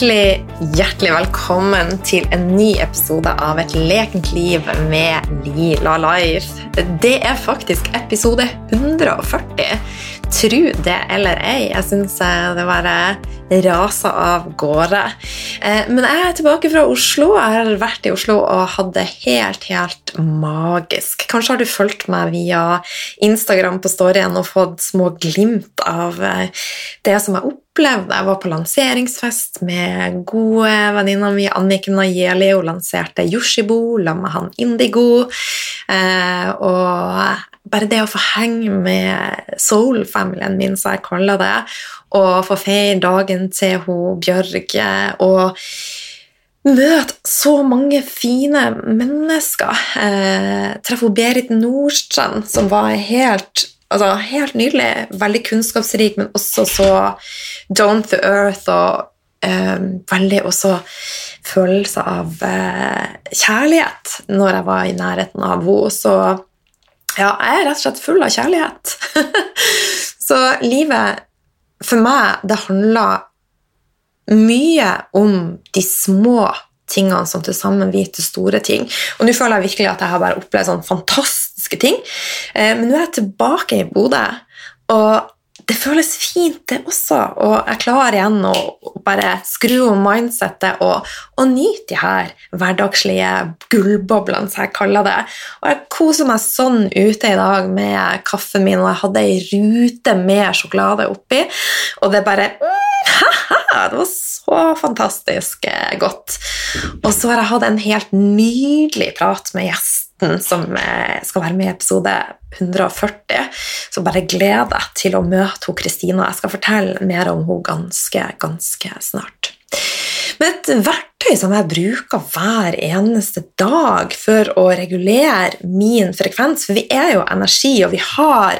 Hjertelig, hjertelig velkommen til en ny episode av Et lekent liv med Lila Life. Det er faktisk episode 140. Tro det eller ei. Jeg syns det bare raser av gårde. Eh, men jeg er tilbake fra Oslo. Jeg har vært i Oslo og hatt det helt, helt magisk. Kanskje har du fulgt meg via Instagram på storyen og fått små glimt av eh, det som jeg opplevde. Jeg var på lanseringsfest med gode venninna mi Anniken Najeli. Hun lanserte Yoshibo sammen med han Indigo. Eh, og bare det å få henge med soul-familien min, som jeg kaller det, og få feire dagen til hun Bjørge og møte så mange fine mennesker. Eh, Treffe Berit Nordstrand, som var helt, altså, helt nydelig. Veldig kunnskapsrik, men også så down to earth og eh, veldig også følelse av eh, kjærlighet når jeg var i nærheten av henne. Ja, jeg er rett og slett full av kjærlighet. så livet for meg, det handler mye om de små tingene som til sammen blir til store ting. Og nå føler jeg virkelig at jeg har bare opplevd sånne fantastiske ting. Eh, men nå er jeg tilbake i Bodø, og det føles fint, det også. Og jeg klarer igjen å bare skru om mindsettet og, og nyte de her hverdagslige gullboblene, som jeg kaller det. Og jeg koser meg sånn ute i dag med kaffen min, og jeg hadde ei rute med sjokolade oppi, og det bare Det var så fantastisk eh, godt. Og så har jeg hatt en helt nydelig prat med gjesten som eh, skal være med i episode 140. Så bare gled deg til å møte Kristina. Jeg skal fortelle mer om henne ganske, ganske snart. Men et verktøy som jeg bruker hver eneste dag for å regulere min frekvens For vi er jo energi, og vi har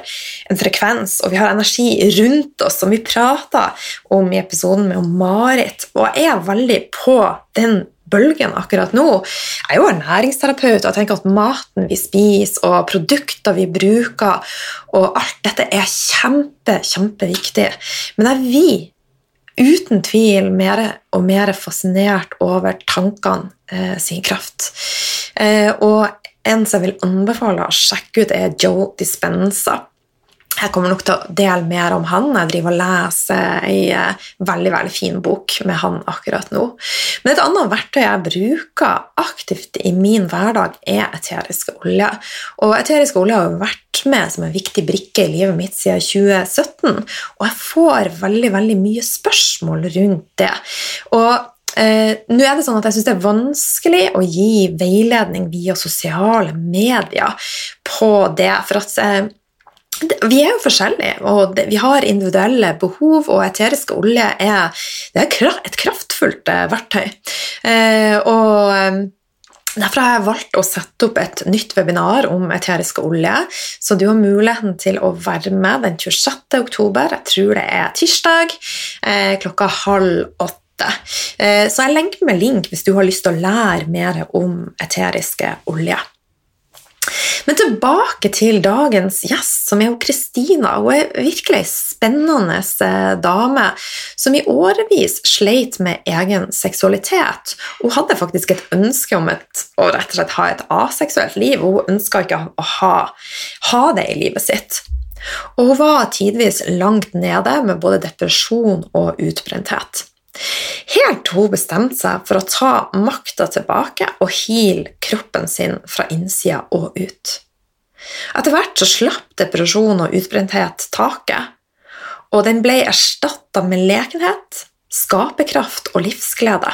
en frekvens, og vi har energi rundt oss, som vi prata om i episoden med Marit. Og jeg er veldig på den bølgen akkurat nå. Jeg er jo ernæringsterapeut og jeg tenker at maten vi spiser og produkter vi bruker, og alt dette er kjempe, kjempeviktig. Men jeg blir uten tvil mer og mer fascinert over tankene eh, sin kraft. Eh, og en som jeg vil anbefale å sjekke ut, er Joe Dispenza. Jeg kommer nok til å dele mer om han. Jeg driver og leser ei eh, veldig veldig fin bok med han akkurat nå. Men et annet verktøy jeg bruker aktivt i min hverdag, er eteriske olje. Og eteriske olje har vært med som en viktig brikke i livet mitt siden 2017, og jeg får veldig, veldig mye spørsmål rundt det. Og Eh, nå er det sånn at Jeg syns det er vanskelig å gi veiledning via sosiale medier på det. For at eh, vi er jo forskjellige, og vi har individuelle behov, og eteriske olje er, er et kraftfullt eh, verktøy. Eh, og eh, Derfor har jeg valgt å sette opp et nytt webinar om eteriske olje, så du har muligheten til å være med den 26. oktober, jeg tror det er tirsdag, klokka halv åtte. Så jeg legger med link hvis du har lyst til å lære mer om eteriske olje. Men tilbake til dagens gjest, som er Kristina. Hun er virkelig ei spennende eh, dame som i årevis sleit med egen seksualitet. Hun hadde faktisk et ønske om et, å rett og slett ha et aseksuelt liv, hun ønska ikke å ha, ha det i livet sitt. Og hun var tidvis langt nede med både depresjon og utbrenthet. Helt til hun bestemte seg for å ta makta tilbake og heale kroppen sin fra innsida og ut. Etter hvert så slapp depresjon og utbrenthet taket, og den ble erstatta med lekenhet, skaperkraft og livsglede.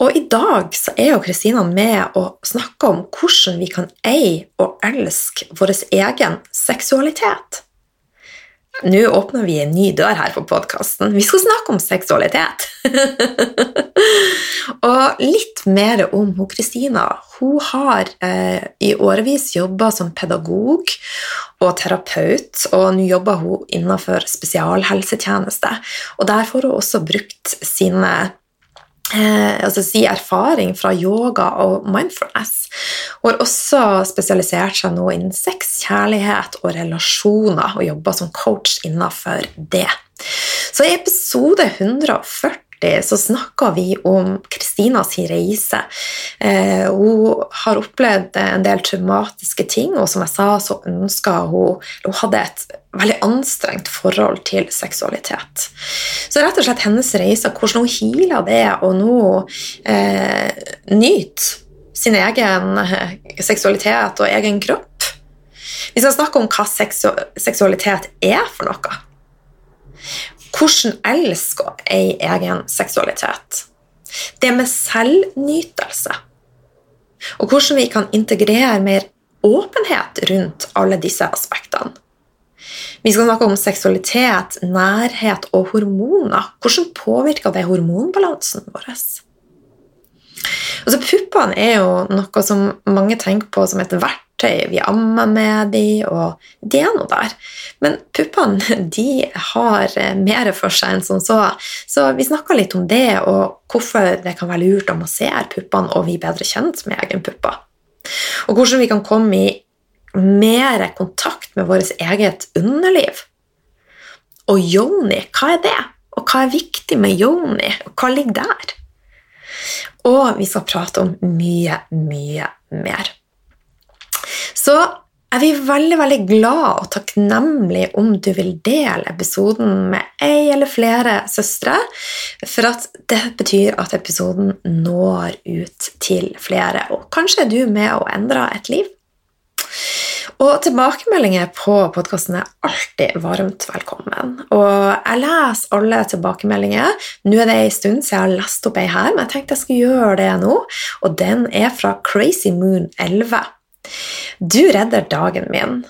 Og i dag så er jo Kristina med og snakker om hvordan vi kan eie og elske vår egen seksualitet. Nå åpner vi en ny dør her på podkasten. Vi skal snakke om seksualitet. og litt mer om hun Kristina. Hun har eh, i årevis jobba som pedagog og terapeut, og nå jobber hun innenfor spesialhelsetjeneste. Og der får hun også brukt sine eh, altså si erfaring fra yoga og mindfulness. Hun har også spesialisert seg nå innen sex, kjærlighet og relasjoner, og jobber som coach innenfor det. Så i episode 140 så snakka vi om Kristinas reise. Eh, hun har opplevd en del traumatiske ting, og som jeg sa, så ønska hun Hun hadde et veldig anstrengt forhold til seksualitet. Så rett og slett hennes reise, hvordan hun healer det, og nå eh, nyter sin egen eh, seksualitet og egen kropp. Vi skal snakke om hva seksualitet er for noe. Hvordan elske ei egen seksualitet. Det med selvnytelse. Og hvordan vi kan integrere mer åpenhet rundt alle disse aspektene. Vi skal snakke om seksualitet, nærhet og hormoner. Hvordan påvirker det hormonbalansen vår? Altså, puppene er jo noe som mange tenker på som et verktøy vi ammer med dem, og det er noe der. Men puppene de har mer for seg enn som så. Så vi snakka litt om det, og hvorfor det kan være lurt å massere puppene og bli bedre kjent med egen pupper. Og hvordan vi kan komme i mer kontakt med vårt eget underliv. Og yoni, hva er det? Og hva er viktig med yoni, og hva ligger der? Og vi skal prate om mye, mye mer. Så er vi veldig veldig glad og takknemlig om du vil dele episoden med ei eller flere søstre, for at det betyr at episoden når ut til flere, og kanskje er du med å endre et liv. Og tilbakemeldinger på podkasten er alltid varmt velkommen. Og jeg leser alle tilbakemeldinger. Nå er det en stund siden jeg har lest opp ei her, men jeg tenkte jeg skulle gjøre det nå. Og den er fra Crazy Moon 11. Du redder dagen min.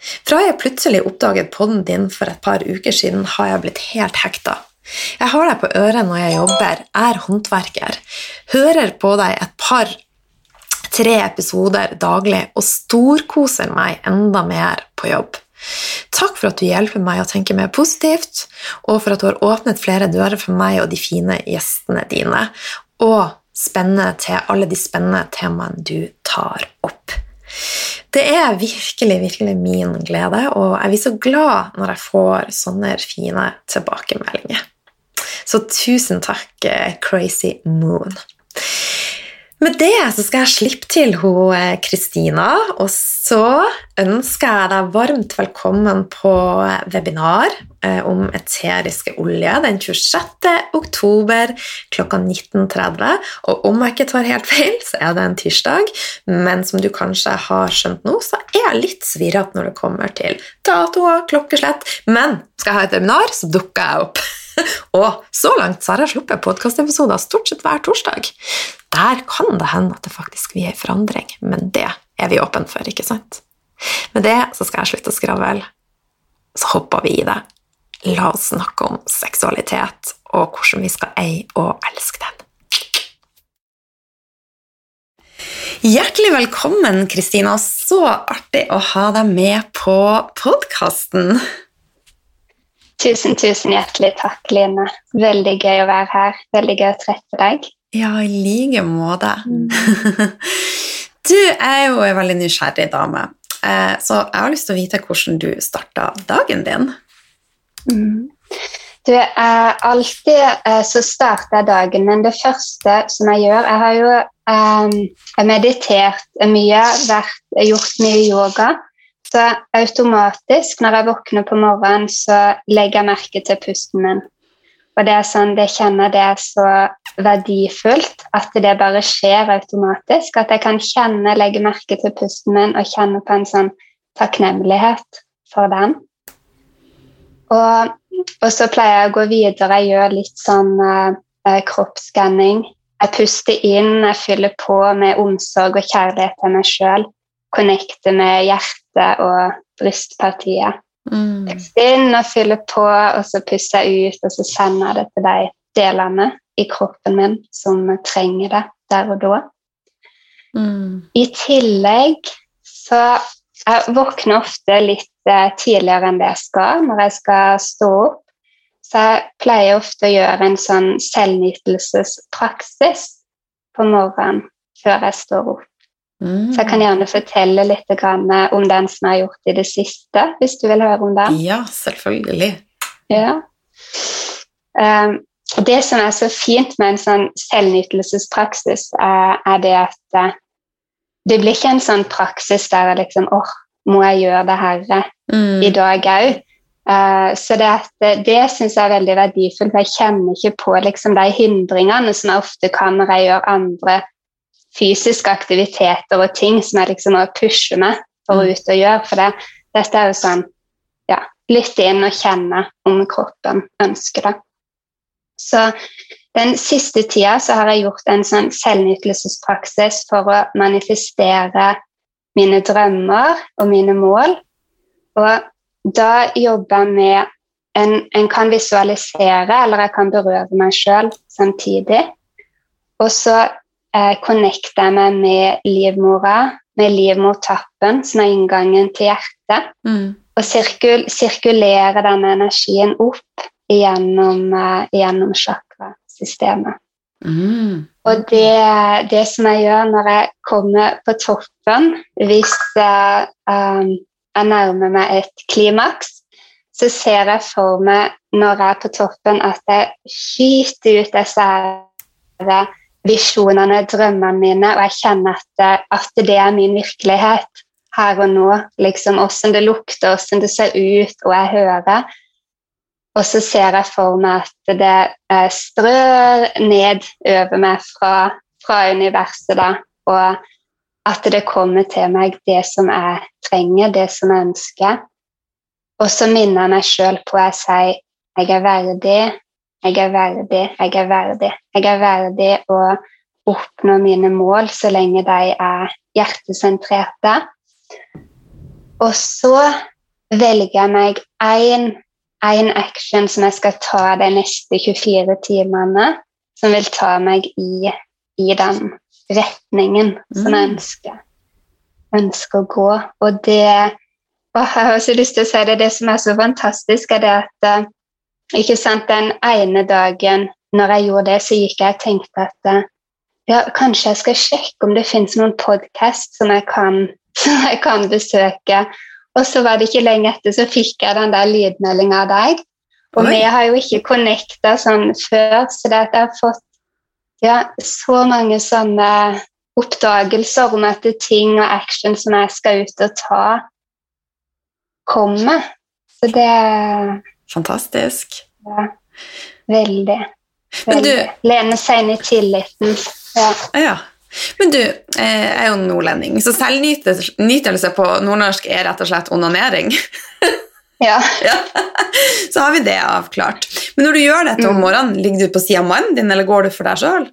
Fra jeg plutselig oppdaget podden din for et par uker siden, har jeg blitt helt hekta. Jeg har deg på øret når jeg jobber, er håndverker, hører på deg et par tre episoder daglig og storkoser meg enda mer på jobb. Takk for at du hjelper meg å tenke mer positivt, og for at du har åpnet flere dører for meg og de fine gjestene dine, og spennende til alle de spennende temaene du tar opp. Det er virkelig, virkelig min glede, og jeg blir så glad når jeg får sånne fine tilbakemeldinger. Så tusen takk, eh, Crazy Moon. Med det så skal jeg slippe til hun eh, Kristina, og så ønsker jeg deg varmt velkommen på webinar eh, om eteriske olje den 26. oktober klokka 19.30. Og om jeg ikke tar helt feil, så er det en tirsdag, men som du kanskje har skjønt nå, så er jeg litt svirrete når det kommer til datoer, klokkeslett, men skal jeg ha et webinar, så dukker jeg opp. Og så langt så har jeg sluppet podkastepisoder stort sett hver torsdag. Der kan det hende at det faktisk blir en forandring, men det er vi åpne for, ikke sant? Med det så skal jeg slutte å skravle. Så hopper vi i det. La oss snakke om seksualitet og hvordan vi skal eie og elske den. Hjertelig velkommen, Kristina. Så artig å ha deg med på podkasten. Tusen, tusen hjertelig takk, Line. Veldig gøy å være her. Veldig gøy å treffe deg. Ja, i like måte. Mm. Du er jo en veldig nysgjerrig dame, eh, så jeg har lyst til å vite hvordan du starta dagen din. Mm. Du, er alltid eh, så starter dagen min Det første som jeg gjør Jeg har jo um, meditert mye, vært, gjort mye yoga. Så automatisk når jeg våkner på morgenen, så legger jeg merke til pusten min. Og det er sånn, det kjenner det er så verdifullt at det bare skjer automatisk. At jeg kan kjenne, legge merke til pusten min og kjenne på en sånn takknemlighet for den. Og, og så pleier jeg å gå videre. Jeg gjør litt sånn uh, kroppsskanning. Jeg puster inn, jeg fyller på med omsorg og kjærlighet til meg sjøl. Connecter med hjertet og brystpartiet. Mm. inn og fyller på, og så pusser jeg ut, og så sender jeg det til de delene i kroppen min som trenger det der og da. Mm. I tillegg så jeg våkner ofte litt eh, tidligere enn det jeg skal når jeg skal stå opp. Så jeg pleier ofte å gjøre en sånn selvnytelsespraksis på morgenen før jeg står opp. Mm. Så jeg kan gjerne fortelle litt om den som jeg har gjort i det siste, hvis du vil høre om den. Ja, selvfølgelig. Ja. Um, det som er så fint med en sånn selvnytelsespraksis, er, er det at eh, det blir ikke en sånn praksis der jeg liksom åh, må jeg gjøre det her Mm. i dag òg. så det, at, det syns jeg er veldig verdifullt. for Jeg kjenner ikke på liksom, de hindringene som jeg ofte kan når jeg gjør andre fysiske aktiviteter og ting som jeg liksom må pushe meg for å Mm. ut og gjøre. For det, dette er jo sånn ja, lytte inn og kjenne om kroppen ønsker det. Så den siste tida så har jeg gjort en sånn selvnytelsespraksis for å manifestere mine drømmer og mine mål. Og da jobber jeg med en, en kan visualisere, eller jeg kan berøre meg sjøl samtidig. Og så eh, connecter meg med livmora, med livmortappen, som er inngangen til hjertet Mm. og sirkul sirkulere denne energien opp gjennom, uh, gjennom chakrasystemet. Mm. Og det, det som jeg gjør når jeg kommer på toppen, hvis uh, um, jeg nærmer meg et klimaks, så ser jeg for meg når jeg er på toppen, at jeg skyter ut disse visjonene, drømmene mine, og jeg kjenner at, at det er min virkelighet her og nå. liksom Åssen det lukter, åssen det ser ut, og jeg hører. Og så ser jeg for meg at det eh, strør ned over meg fra, fra universet, da, og at det kommer til meg det som jeg trenger, det som jeg ønsker. Og så minner jeg meg sjøl på jeg sier jeg er verdig, jeg er verdig, jeg er verdig. Jeg er verdig å oppnå mine mål så lenge de er hjertesentrerte. Og så velger jeg meg én action som jeg skal ta de neste 24 timene, som vil ta meg i, i den retningen som jeg Mm. ønsker, ønsker å gå. Og det og Jeg har også lyst til å si det, det som er så fantastisk, er det at eh, ikke sant, den ene dagen når jeg gjorde det, så gikk jeg og tenkte at eh, ja, kanskje jeg skal sjekke om det finnes noen podkast som, som jeg kan besøke. Og så var det ikke lenge etter så fikk jeg den der lydmeldinga av deg. Og vi har jo ikke connecta sånn før, så det at jeg har fått ja, så mange sånne oppdagelser om at det er ting og action som jeg skal ut og ta, kommer. Så det Fantastisk. ja, veldig. Men du- veldig. Lene seg inn i tilliten. Ja. Ja. Men du, eh, jeg er jo nordlending, så selvnytelse på nordnorsk er rett og slett onanering. ja. Ja. Så har vi det avklart. Men når du gjør dette om Mm. morgenen, ligger du på sida av mannen din, eller går du for deg sjøl?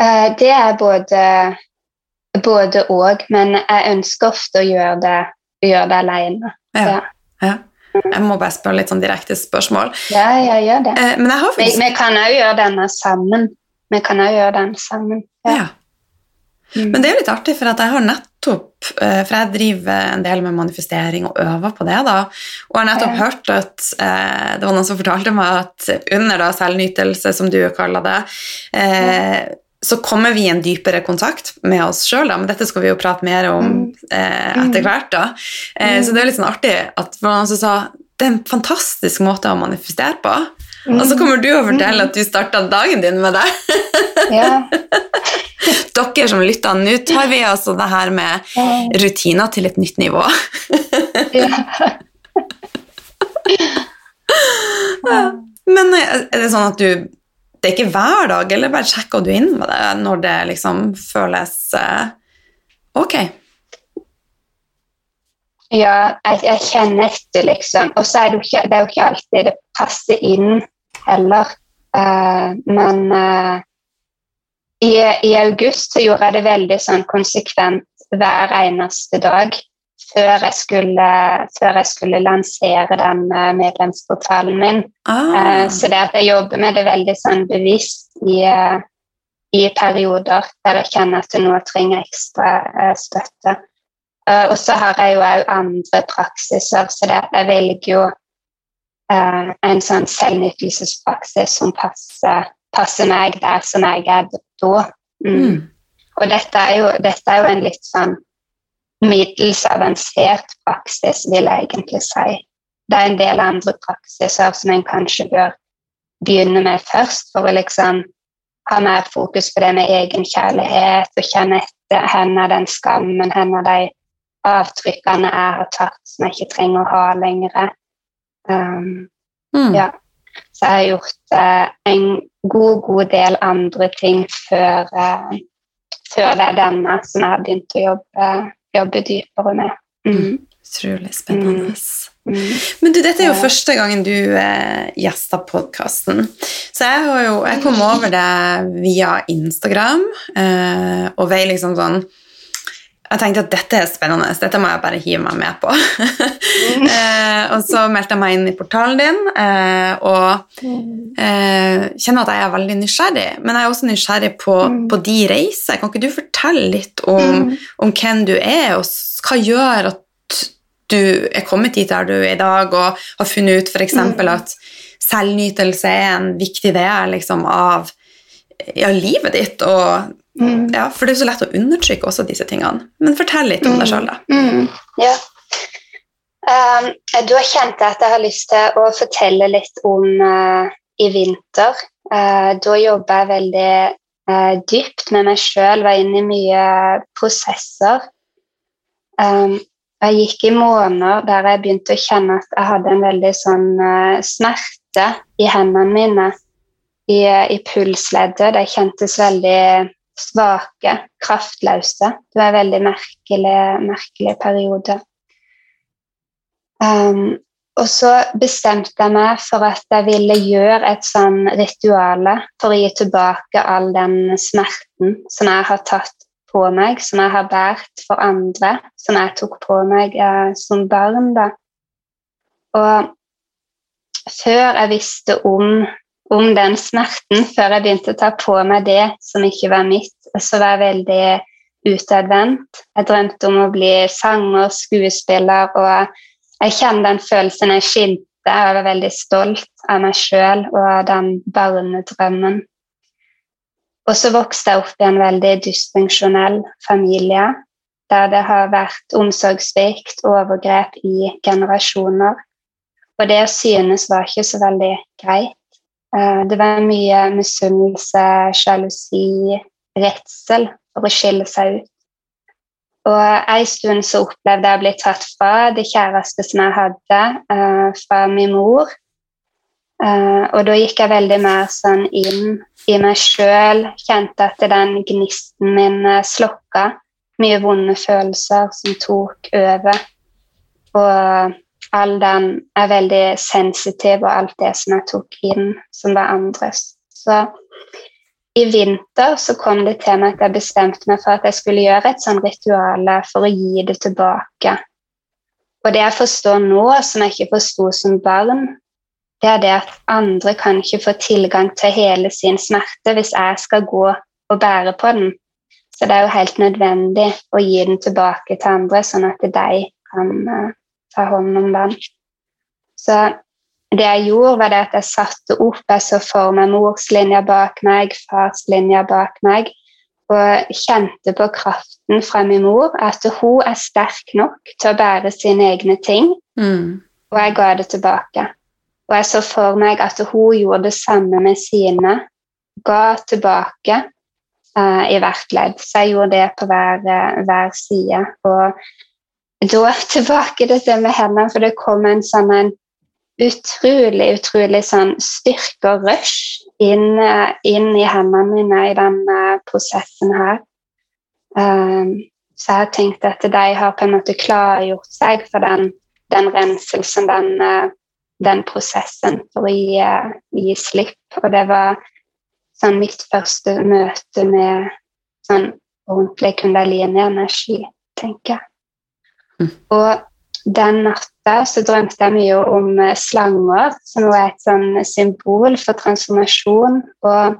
Eh, Det er både, både og, men jeg ønsker ofte å gjøre det, gjøre det alene. Ja. Ja. Ja. Jeg må bare spørre litt sånn direkte spørsmål. Ja, jeg gjør det. Eh, men jeg har Vi, faktisk vi kan òg gjøre denne sammen. Vi kan òg gjøre den sammen. ja. Mm. Men det er jo litt artig, for at jeg har nettopp eh, For jeg driver en del med manifestering og øver på det, da. Og jeg har nettopp Ja. hørt at eh, Det var noen som fortalte meg at under da selvnytelse, som du kaller det, eh, så kommer vi i en dypere kontakt med oss sjøl, men dette skal vi jo prate mer om Mm. eh, etter hvert. da. Eh, Mm. Så det er litt sånn artig at var noen sa det er en fantastisk måte å manifestere på. Og så kommer du og forteller at du starta dagen din med det. ja. Dere som lytter, nå tar vi altså det her med rutiner til et nytt nivå. Men er det sånn at du Det er ikke hver dag, eller bare sjekker du inn med det når det liksom føles uh, ok? Ja, jeg, jeg kjenner etter, liksom. Og så er det, jo ikke, det jo ikke alltid det passer inn heller. Uh, men uh, i, i august så gjorde jeg det veldig sånn konsekvent hver eneste dag før jeg skulle, før jeg skulle lansere den eh, medlemsportalen min. Ah, Eh, så det at jeg jobber med det veldig sånn bevisst i, eh, i perioder der jeg kjenner at nå trenger ekstra støtte. Og så har jeg jo òg andre praksiser, så det at jeg velger jo en sånn selvnytelsespraksis som passer, passer meg der som jeg er da. Mm. mm. Og dette er, jo, dette er jo en litt sånn middels avansert praksis, vil jeg egentlig si. Det er en del andre praksiser som en kanskje bør begynne med først, for å liksom ha mer fokus på det med egenkjærlighet og kjenne etter er den skammen, hvor de avtrykkene jeg har tatt som jeg ikke trenger å ha lenger. Um, mm. Ja. Så jeg har gjort uh, en god, god del andre ting før, uh, før det er denne som jeg har begynt å jobbe, jobbe dypere med. Mm. Utrolig spennende. Mm. Men du, dette er jo første gangen du eh, gjester podkasten. Så jeg, har jo, jeg kom over det via Instagram eh, og vei liksom sånn jeg tenkte at dette er spennende, dette må jeg bare hive meg med på. eh, og så meldte jeg meg inn i portalen din eh, og eh, kjenner at jeg er veldig nysgjerrig. Men jeg er også nysgjerrig på, mm. på de reiser. Kan ikke du fortelle litt om, mm. om, hvem du er, og hva gjør at du er kommet dit der du er i dag, og har funnet ut f.eks. Mm. at selvnytelse er en viktig del liksom, av ja, livet ditt. og Mm. Ja, for det er så lett å undertrykke også disse tingene. Men fortell litt om mm. deg sjøl, da. Mm. Ja. Um, du har kjent at jeg har lyst til å fortelle litt om uh, i vinter. Uh, da jobba jeg veldig uh, dypt med meg sjøl, var inne i mye prosesser. Um, jeg gikk i måneder der jeg begynte å kjenne at jeg hadde en veldig sånn smerte i hendene mine. I, i pulsleddet. Det kjentes veldig svake, kraftløse. Det var en veldig merkelig, merkelig periode. Um, og så bestemte jeg meg for at jeg ville gjøre et sånn ritual for å gi tilbake all den smerten som jeg har tatt på meg, som jeg har båret for andre, som jeg tok på meg eh, som barn. da. Og før jeg visste om om den smerten før jeg begynte å ta på meg det som ikke var mitt. Så var jeg veldig utadvendt. Jeg drømte om å bli sanger, skuespiller, og jeg kjenner den følelsen jeg skinte. Jeg var veldig stolt av meg sjøl og den barnedrømmen. Og så vokste jeg opp i en veldig dysfunksjonell familie der det har vært omsorgssvikt, overgrep i generasjoner. Og det å synes var ikke så veldig greit. Eh, det var mye misunnelse, sjalusi, redsel for å skille seg ut. Og En stund så opplevde jeg å bli tatt fra det kjæreste som jeg hadde, uh, fra min mor. Uh, og da gikk jeg veldig mer sånn inn i meg sjøl, kjente at den gnisten min slokka. Mye vonde følelser som tok over. Og all den er veldig sensitiv, og alt det som jeg tok inn, som var andres. Så i vinter så kom det til meg at jeg bestemte meg for at jeg skulle gjøre et sånt ritual for å gi det tilbake. Og det jeg forstår nå, som jeg ikke forsto som barn, det er det at andre kan ikke få tilgang til hele sin smerte hvis jeg skal gå og bære på den. Så det er jo helt nødvendig å gi den tilbake til andre, sånn at de kan eh, ta hånd om den. Så det jeg gjorde, var det at jeg satte opp Jeg så for meg morslinja bak meg, farslinja bak meg, og kjente på kraften fra min mor, at hun er sterk nok til å bære sine egne ting. Mm. Og jeg ga det tilbake. Og jeg så for meg at hun gjorde det samme med sine. Ga tilbake uh, i hvert ledd. Så jeg gjorde det på hver, uh, hver side. Og da tilbake til det med hendene, for det kom en sånn en utrolig, utrolig sånn styrke og rush inn, inn i hendene mine i denne prosessen her. Um, så jeg har tenkt at de har på en måte klargjort seg for den, den renselsen, den, uh, den, prosessen, for å gi, gi, slipp. Og det var sånn mitt første møte med sånn ordentlig kundalini-energi, tenker jeg. Og den natta så drømte jeg mye om eh, slanger, som var et sånn symbol for transformasjon. Og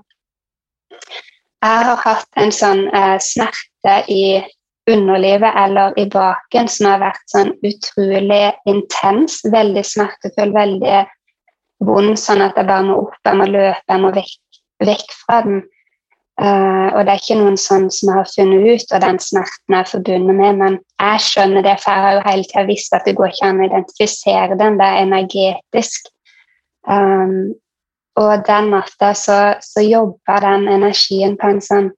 jeg har hatt en sånn eh, smerte i underlivet eller i baken som har vært sånn utrolig intens, veldig smertefull, veldig vond, sånn at jeg bare må opp, jeg må løpe, jeg må vekk, vekk fra den. Uh, og det er ikke noen sånn som har funnet ut og den smerten er forbundet med, men jeg skjønner det, for jeg har jo hele tida visst at det går ikke an å identifisere den. Det er energetisk. Um, og den natta så, så jobba den energien på en sånn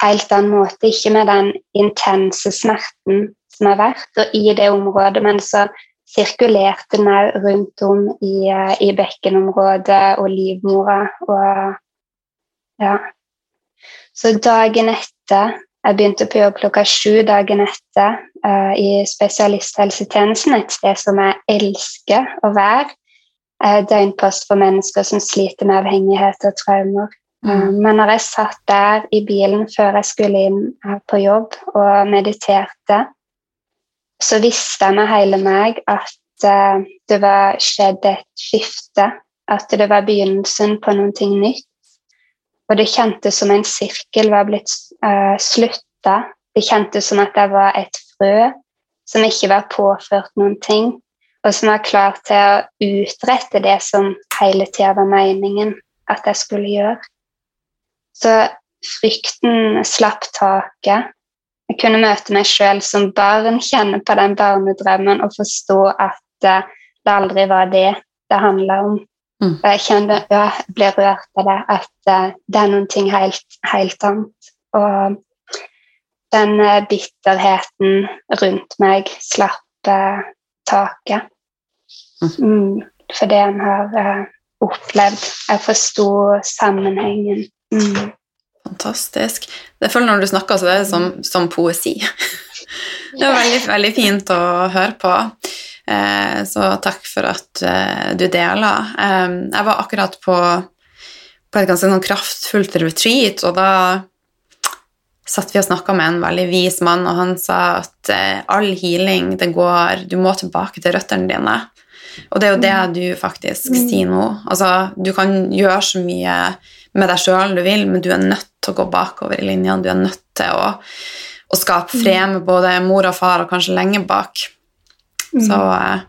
helt annen måte. Ikke med den intense smerten som har vært, og i det området, men så sirkulerte den òg rundt om i, eh, i bekkenområdet og livmora. Og ja. Så dagen etter Jeg begynte på jobb klokka sju dagen etter uh, i spesialisthelsetjenesten, et sted som jeg elsker å være. Uh, døgnpost for mennesker som sliter med avhengighet og traumer. Mm. Men når jeg satt der i bilen før jeg skulle inn på jobb og mediterte, så visste jeg med hele meg at det var skjedd et skifte. At det var begynnelsen på noe nytt. Og det kjentes som en sirkel var blitt uh, slutta. Det kjentes som at jeg var et frø som ikke var påført noen ting, og som var klar til å utrette det som hele tida var meningen at jeg skulle gjøre. Så frykten slapp taket. Jeg kunne møte meg sjøl som barn, kjenne på den barnedrømmen og forstå at uh, det aldri var det det handla om. Mm. Jeg kjenner, ja, jeg blir rørt av det, at uh, det er noe helt, helt annet. Og den uh, bitterheten rundt meg slapp taket. Mm. Mm, for det en har opplevd. Jeg forsto sammenhengen. Mm. Fantastisk. Det føler Når du snakker, så det er som, som poesi. Det er veldig, veldig fint å høre på. Eh, så takk for at eh, du deler. Eh, jeg var akkurat på, på et ganske sånn kraftfullt retreat, og da satt vi og snakka med en veldig vis mann, og han sa at all healing, det går Du må tilbake til røttene dine. Og det er jo det mm. du faktisk mm. sier nå. Altså, du kan gjøre så mye med deg sjøl du vil, men du er nødt til å gå bakover i linjene. Du er nødt til å, å skape mm. fred med både mor og far, og kanskje lenge bak. Så eh,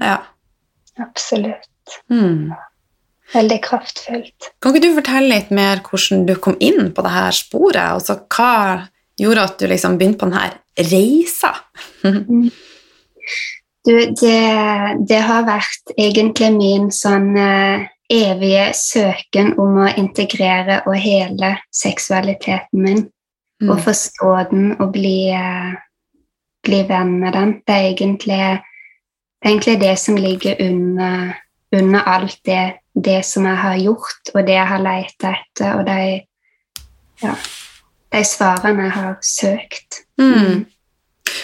ja. Absolutt. Mm. Veldig kraftfullt. Kan ikke du fortelle litt mer hvordan du kom inn på dette sporet? Altså, hva gjorde at du liksom begynte på denne reisa? Du, det, det, har vært egentlig min sånn uh, evige søken om å integrere og hele seksualiteten min. Mm. Og forstå den og bli, uh, bli, venn med den. Det er egentlig, det, er egentlig det som ligger under, under alt det, det, som jeg har gjort, og det jeg har leita etter, og de, ja, de svarene jeg har søkt. Mm. mm.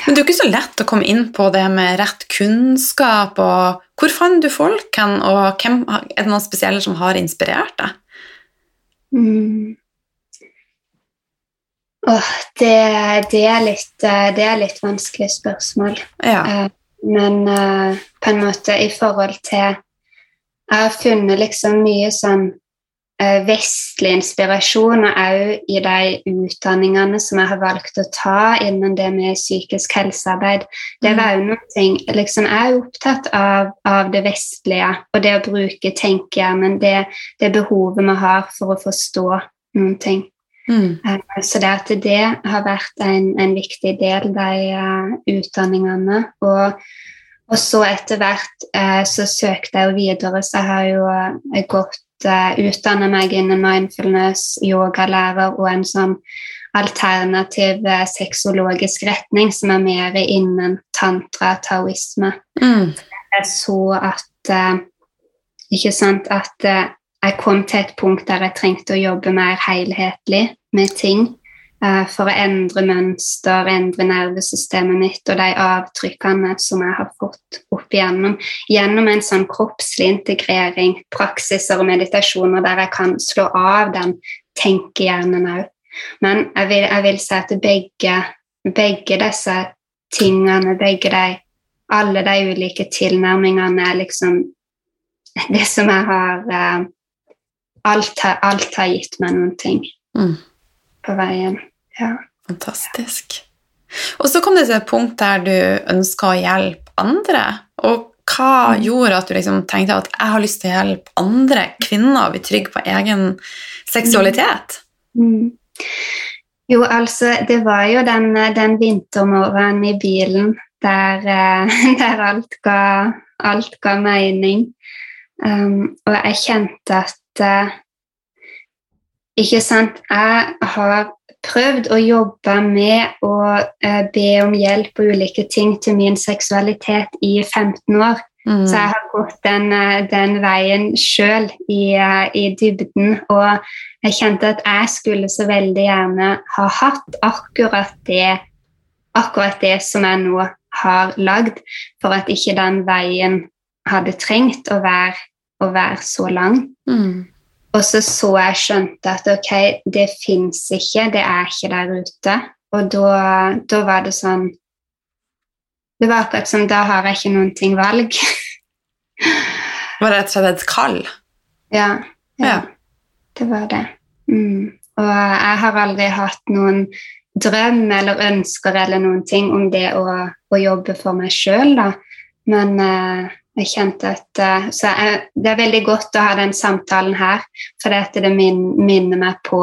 Men det er jo ikke så lett å komme inn på det med rett kunnskap. og Hvor fant du folk hen, og hvem, er det noen spesielle som har inspirert deg? Mm. Oh, det, det, er litt, eh, det er litt vanskelig spørsmål. Ja. Eh, men uh, på en måte i forhold til Jeg har funnet liksom mye sånn Eh, vestlig inspirasjon, og òg i de utdanningene som jeg har valgt å ta innen det med psykisk helsearbeid. Det var jo noe liksom, Jeg er opptatt av, av, det vestlige og det å bruke tenkehjernen, det, det behovet vi har for å forstå noen ting. Mm. Uh, så det at det har vært en, en viktig del, de uh, utdanningene. Og, og, så etter hvert uh, så søkte jeg jo videre, så jeg har jo gått uh, utdanne meg innen mindfulness, yogalærer og en sånn alternativ sexologisk retning som er mer innen tantra, taoisme. Mm. Jeg så at Ikke sant at jeg kom til et punkt der jeg trengte å jobbe mer helhetlig med ting. Eh, for å endre mønster, endre nervesystemet mitt og de avtrykkene som jeg har fått opp igjennom. Gjennom en sånn kroppslig integrering, praksiser og meditasjoner der jeg kan slå av den tenkehjernen òg. Men jeg vil, jeg vil, si at begge, begge disse tingene, begge de, alle de ulike tilnærmingene er liksom det som jeg har uh, alt, alt, har gitt meg noen ting. Mm på veien. Ja. Fantastisk. Og så kom det til et punkt der du ønska å hjelpe andre. Og hva mm. gjorde at du liksom tenkte at jeg har lyst til å hjelpe andre kvinner å bli trygg på egen seksualitet? Mm. mm. Jo, altså, det var jo den, den vintermorgenen i bilen der, eh, der alt, ga, alt ga mening. Um, og jeg kjente at uh, Ikke sant Jeg har prøvd å jobbe med å uh, be om hjelp på ulike ting til min seksualitet i 15 år. Mm. Så jeg har gått den, uh, den veien sjøl i, i, dybden. Og jeg kjente at jeg skulle så veldig gjerne ha hatt akkurat det, akkurat det som jeg nå har lagd, for at ikke den veien hadde trengt å være, å være så lang. Mm. Og så så jeg skjønte at ok, det fins ikke, det er ikke der ute. Og da, da, var det sånn Det var akkurat som da har jeg ikke noen ting valg. var det rett og slett et kall? Ja, ja, ja. Det var det. Mm. Og jeg har aldri hatt noen drøm eller ønsker eller noen ting om det å, å jobbe for meg sjøl, da. Men uh, jeg kjente at uh, Så jeg, det er veldig godt å ha den samtalen her, for det min, minner meg på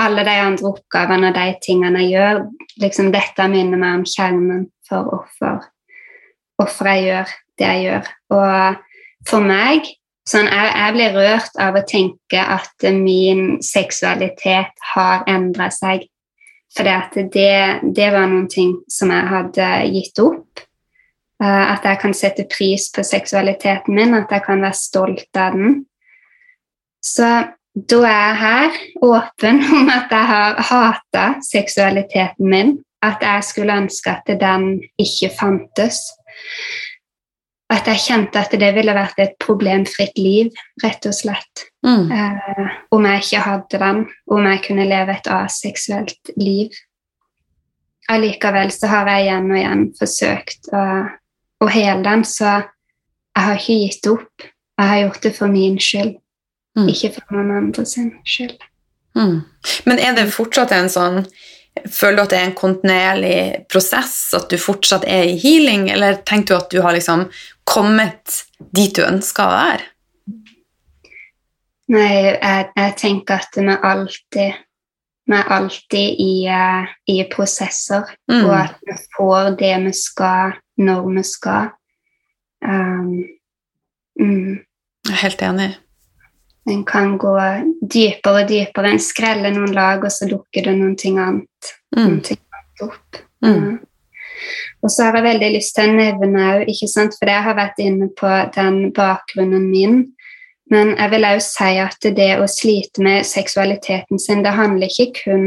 alle de andre oppgavene og de tingene jeg gjør. Liksom Dette minner meg om kjernen for hvorfor, hvorfor jeg gjør det jeg gjør. Og for meg sånn, jeg, jeg blir rørt av å tenke at min seksualitet har endra seg. For det, det var noen ting som jeg hadde gitt opp. Eh, at jeg kan sette pris på seksualiteten min, at jeg kan være stolt av den. Så da er jeg her åpen om at jeg har hata seksualiteten min. At jeg skulle ønske at den ikke fantes. At jeg kjente at det ville vært et problemfritt liv, rett og slett. Mm. Eh, om jeg ikke hadde den, om jeg kunne leve et aseksuelt liv. Allikevel så har jeg igjen og igjen forsøkt å og hele den, så jeg har ikke gitt opp. Jeg har gjort det for min skyld, mm. ikke for noen andre sin skyld. Mm. Men er det fortsatt en sånn Føler du at det er en kontinuerlig prosess, at du fortsatt er i healing, eller tenker du at du har liksom kommet dit du ønsker å være? Nei, jeg, jeg tenker at vi alltid vi er alltid i, uh, i prosesser, mm. og at vi får det vi skal når vi skal. Um, mm. Jeg er helt enig. En kan gå dypere og dypere. En skreller noen lag, og så lukker det noen ting annet, mm. noen ting annet opp. Mm. Og så har jeg veldig lyst til å nevne òg, for jeg har vært inne på den bakgrunnen min. Men jeg vil òg si at det å slite med seksualiteten sin, det handler ikke kun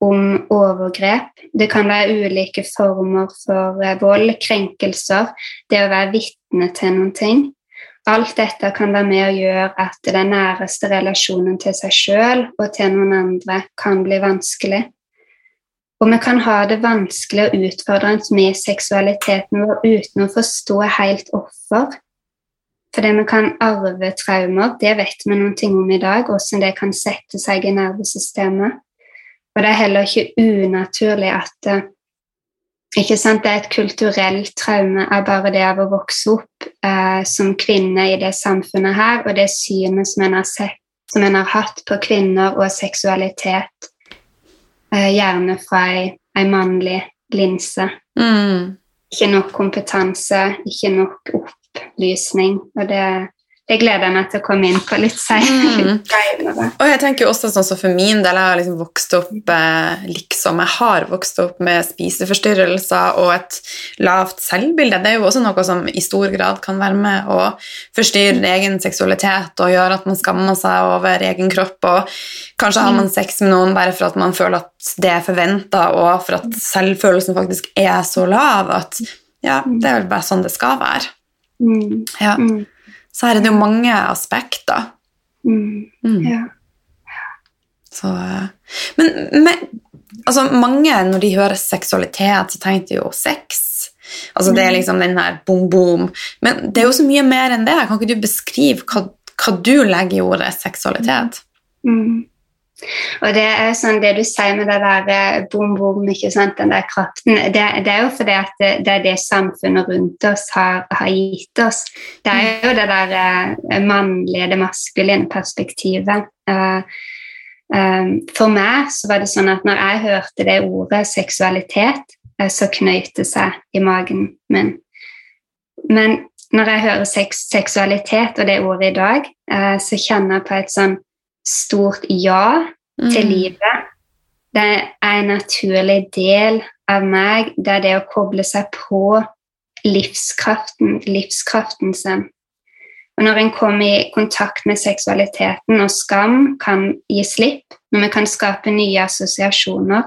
om overgrep. Det kan være ulike former for eh, vold, krenkelser, det å være vitne til noen ting. Alt dette kan være med å gjøre at den næreste relasjonen til seg sjøl og til noen andre kan bli vanskelig. Og vi kan ha det vanskelig og utfordrende med seksualiteten vår uten å forstå helt hvorfor. Fordi vi kan arve traumer, det vet vi noen ting om i dag, hvordan det kan sette seg i nervesystemet. Og det er heller ikke unaturlig at eh, ikke sant, Det er et kulturelt traume av bare det av å vokse opp eh, som kvinne i det samfunnet her, og det synet som en har sett, som en har hatt på kvinner og seksualitet, eh, gjerne fra ei, ei mannlig linse. Mm. Ikke nok kompetanse, ikke nok opplysning. Og det, det gleder jeg meg til å komme inn på litt senere. Mm. og jeg tenker også sånn som For min del jeg har liksom vokst opp eh, liksom jeg har vokst opp med spiseforstyrrelser og et lavt selvbilde. Det er jo også noe som i stor grad kan være med å forstyrre mm. egen seksualitet og gjøre at man skammer seg over egen kropp. og Kanskje har man mm. sex med noen bare for at man føler at det er forventa, og for at selvfølelsen faktisk er så lav at ja, det er vel bare sånn det skal være. Mm. Så her er det jo mange aspekter. Mm. Mm. Ja. Så, men, men altså, mange, når de hører seksualitet, så tenker de jo sex. Altså, Det er mm. liksom den her boom-boom. Men det er jo så mye mer enn det. Kan ikke du beskrive hva, hva du legger i ordet seksualitet? Mm. Og det er sånn det du sier med det der eh, bom, bom, ikke sant, den der kraften det, det, er jo fordi at det, det, er det samfunnet rundt oss har, har, gitt oss. Det er jo det der uh, mannlige, det maskuline perspektivet. Um, for meg så var det sånn at når jeg hørte det ordet seksualitet, så knøyt det seg i magen min. Men når jeg hører seks, seksualitet og det ordet i dag, så kjenner jeg på et sånn stort ja mm. til livet. Det er en naturlig del av meg. Det er det å koble seg på livskraften, livskraften sin. Og når en kommer i kontakt med seksualiteten og skam kan gi slipp, når vi kan skape nye assosiasjoner,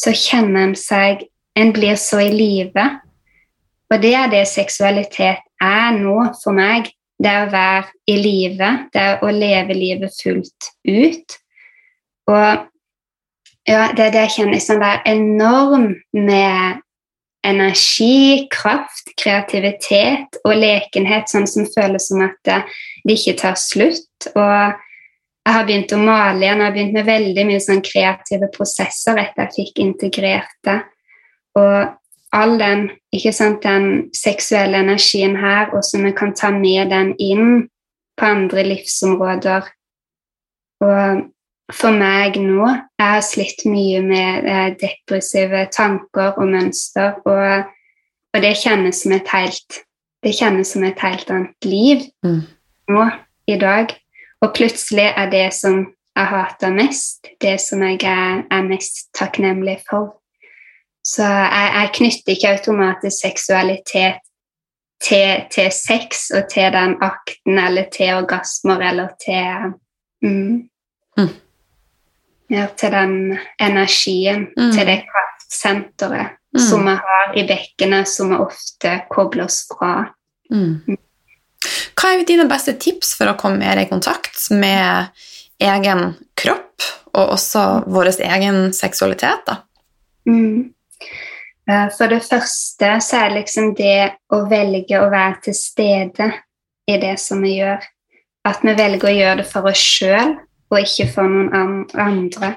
så kjenner en seg En blir så i live. Og det er det seksualitet er nå for meg. Det er å være i live, det er å leve livet fullt ut. Og ja, det er det jeg kjenner som er enorm med energi, kraft, kreativitet og lekenhet, sånn som føles som at det ikke tar slutt. Og jeg har begynt å male igjen, jeg har begynt med veldig mye sånn kreative prosesser etter jeg fikk integrert det. Og all den, sant, den seksuelle energien her, og så vi kan ta med den inn på andre livsområder. Og for meg nå Jeg har slitt mye med eh, depressive tanker og mønster, og, og, det kjennes som et helt det kjennes som et helt annet liv mm. nå i dag. Og plutselig er det som jeg hater mest, det som jeg er, er mest takknemlig for. Så jeg, jeg, knytter ikke automatisk seksualitet til, til, sex og til den akten eller til orgasmer eller til mm. Mm ja, til den energien, mm. til det kraftsenteret mm. som vi har i bekkenet, som vi ofte kobler oss fra. Mm. mm. Hva er dine beste tips for å komme mer i kontakt med egen kropp, og også vår egen seksualitet? da? Mm. Eh, for det første så er det liksom det å velge å være til stede i det som vi gjør. At vi velger å gjøre det for oss sjøl, og ikke for noen andre.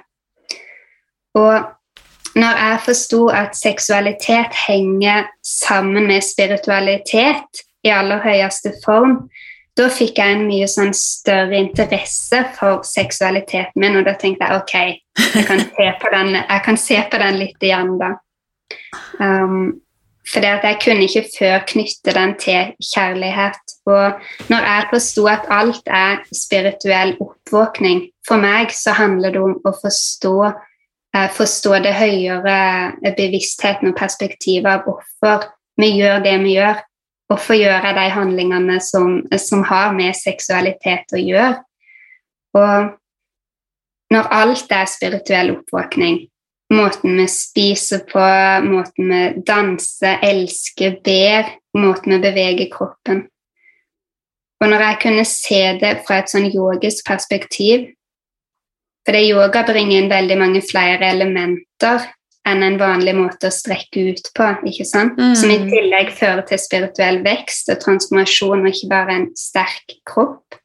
Og når jeg forsto at seksualitet henger sammen med spiritualitet i aller høyeste form, da fikk jeg en mye sånn større interesse for seksualiteten min, og da tenkte jeg ok, jeg kan se på den, se på den litt igjen, da. Um, fordi at jeg kunne ikke før knytte den til kjærlighet. Og når jeg forsto at alt er spirituell oppvåkning For meg så handler det om å forstå, eh, forstå det høyere bevisstheten og perspektivet av hvorfor vi gjør det vi gjør. Hvorfor gjør jeg de handlingene som, som har med seksualitet å gjøre? Og når alt er spirituell oppvåkning, måten vi spiser på, måten vi danser, elsker, ber, måten vi beveger kroppen. Og når jeg kunne se det fra et sånn yogisk perspektiv For det yoga bringer inn veldig mange flere elementer enn en vanlig måte å strekke ut på, ikke sant? Mm. som i tillegg fører til spirituell vekst og transformasjon, og ikke bare en sterk kropp.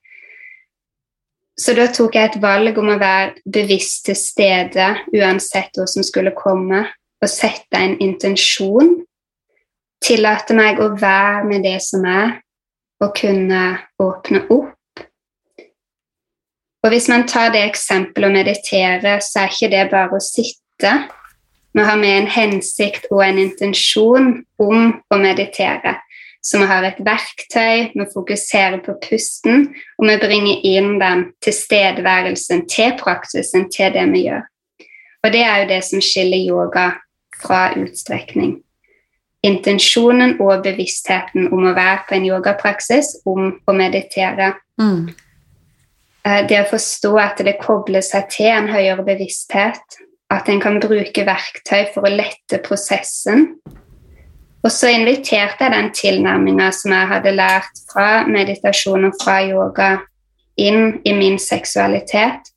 Så da tok jeg et valg om å være bevisst til stede uansett hva som skulle komme, og sette en intensjon. Tillate meg å være med det som er, og kunne åpne opp. Og hvis man tar det eksempelet å meditere, så er ikke det bare å sitte. Vi har med en hensikt og en intensjon om å meditere. Så vi har et verktøy, vi fokuserer på pusten, og vi bringer inn den tilstedeværelsen til praksisen, til det vi gjør. Og det er jo det som skiller yoga fra utstrekning. Intensjonen og bevisstheten om å være på en yogapraksis, om å meditere. Mm. Eh, det å forstå at det kobler seg til en høyere bevissthet, at en kan bruke verktøy for å lette prosessen og så inviterte jeg den tilnærminga som jeg hadde lært fra meditasjon og fra yoga, inn i min seksualitet.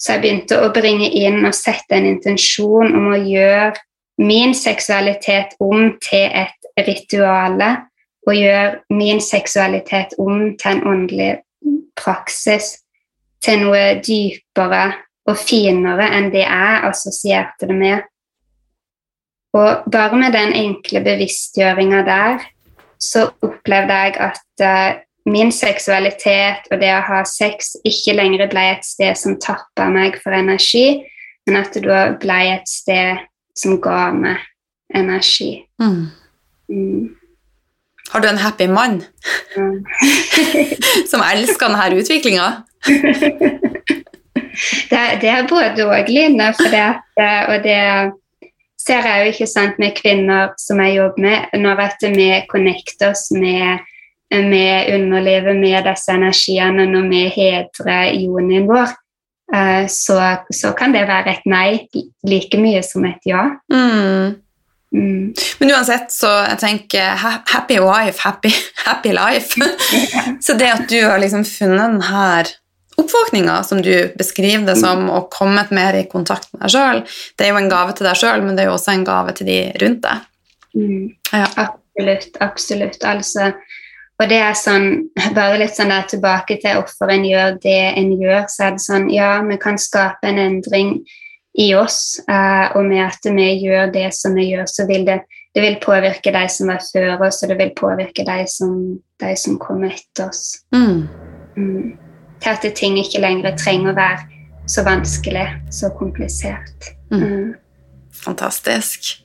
Så jeg begynte å bringe inn og sette en intensjon om å gjøre min seksualitet om til et rituale, og gjøre min seksualitet om til en åndelig praksis, til noe dypere og finere enn det jeg assosierte det med. Og bare med den enkle bevisstgjøringa der, så opplevde jeg at uh, min seksualitet og det å ha sex ikke lenger ble et sted som tappa meg for energi, men at det da ble et sted som ga meg energi. Mm. Mm. Har du en happy mann Mm. som elsker denne utviklinga? Det, det er både og, Line. For det, eh, og det ser jeg jo ikke sant med kvinner som jeg jobber med, når at vi connecter oss med, med underlivet, med disse energiene, når vi hedrer ionien vår, eh, så, så kan det være et nei like mye som et ja. Mm. Mm. Men uansett, så jeg tenker ha- happy wife, happy, happy life. så det at du har liksom funnet denne oppvåkninga, som du beskriver det som, og kommet mer i kontakt med deg sjøl, det er jo en gave til deg sjøl, men det er jo også en gave til de rundt deg. Mm. Ja. Absolutt, absolutt. Altså, og det er sånn, bare litt sånn der tilbake til hvorfor en gjør det en gjør, så er det sånn, ja, vi kan skape en endring i oss, eh, og med at vi gjør det som vi gjør, så vil det, det vil påvirke de som var før oss, og det vil påvirke de som, de som kommer etter oss. Mm. Mm. Til at ting ikke lenger trenger å være så vanskelig, så komplisert. Mm. Mm. Fantastisk.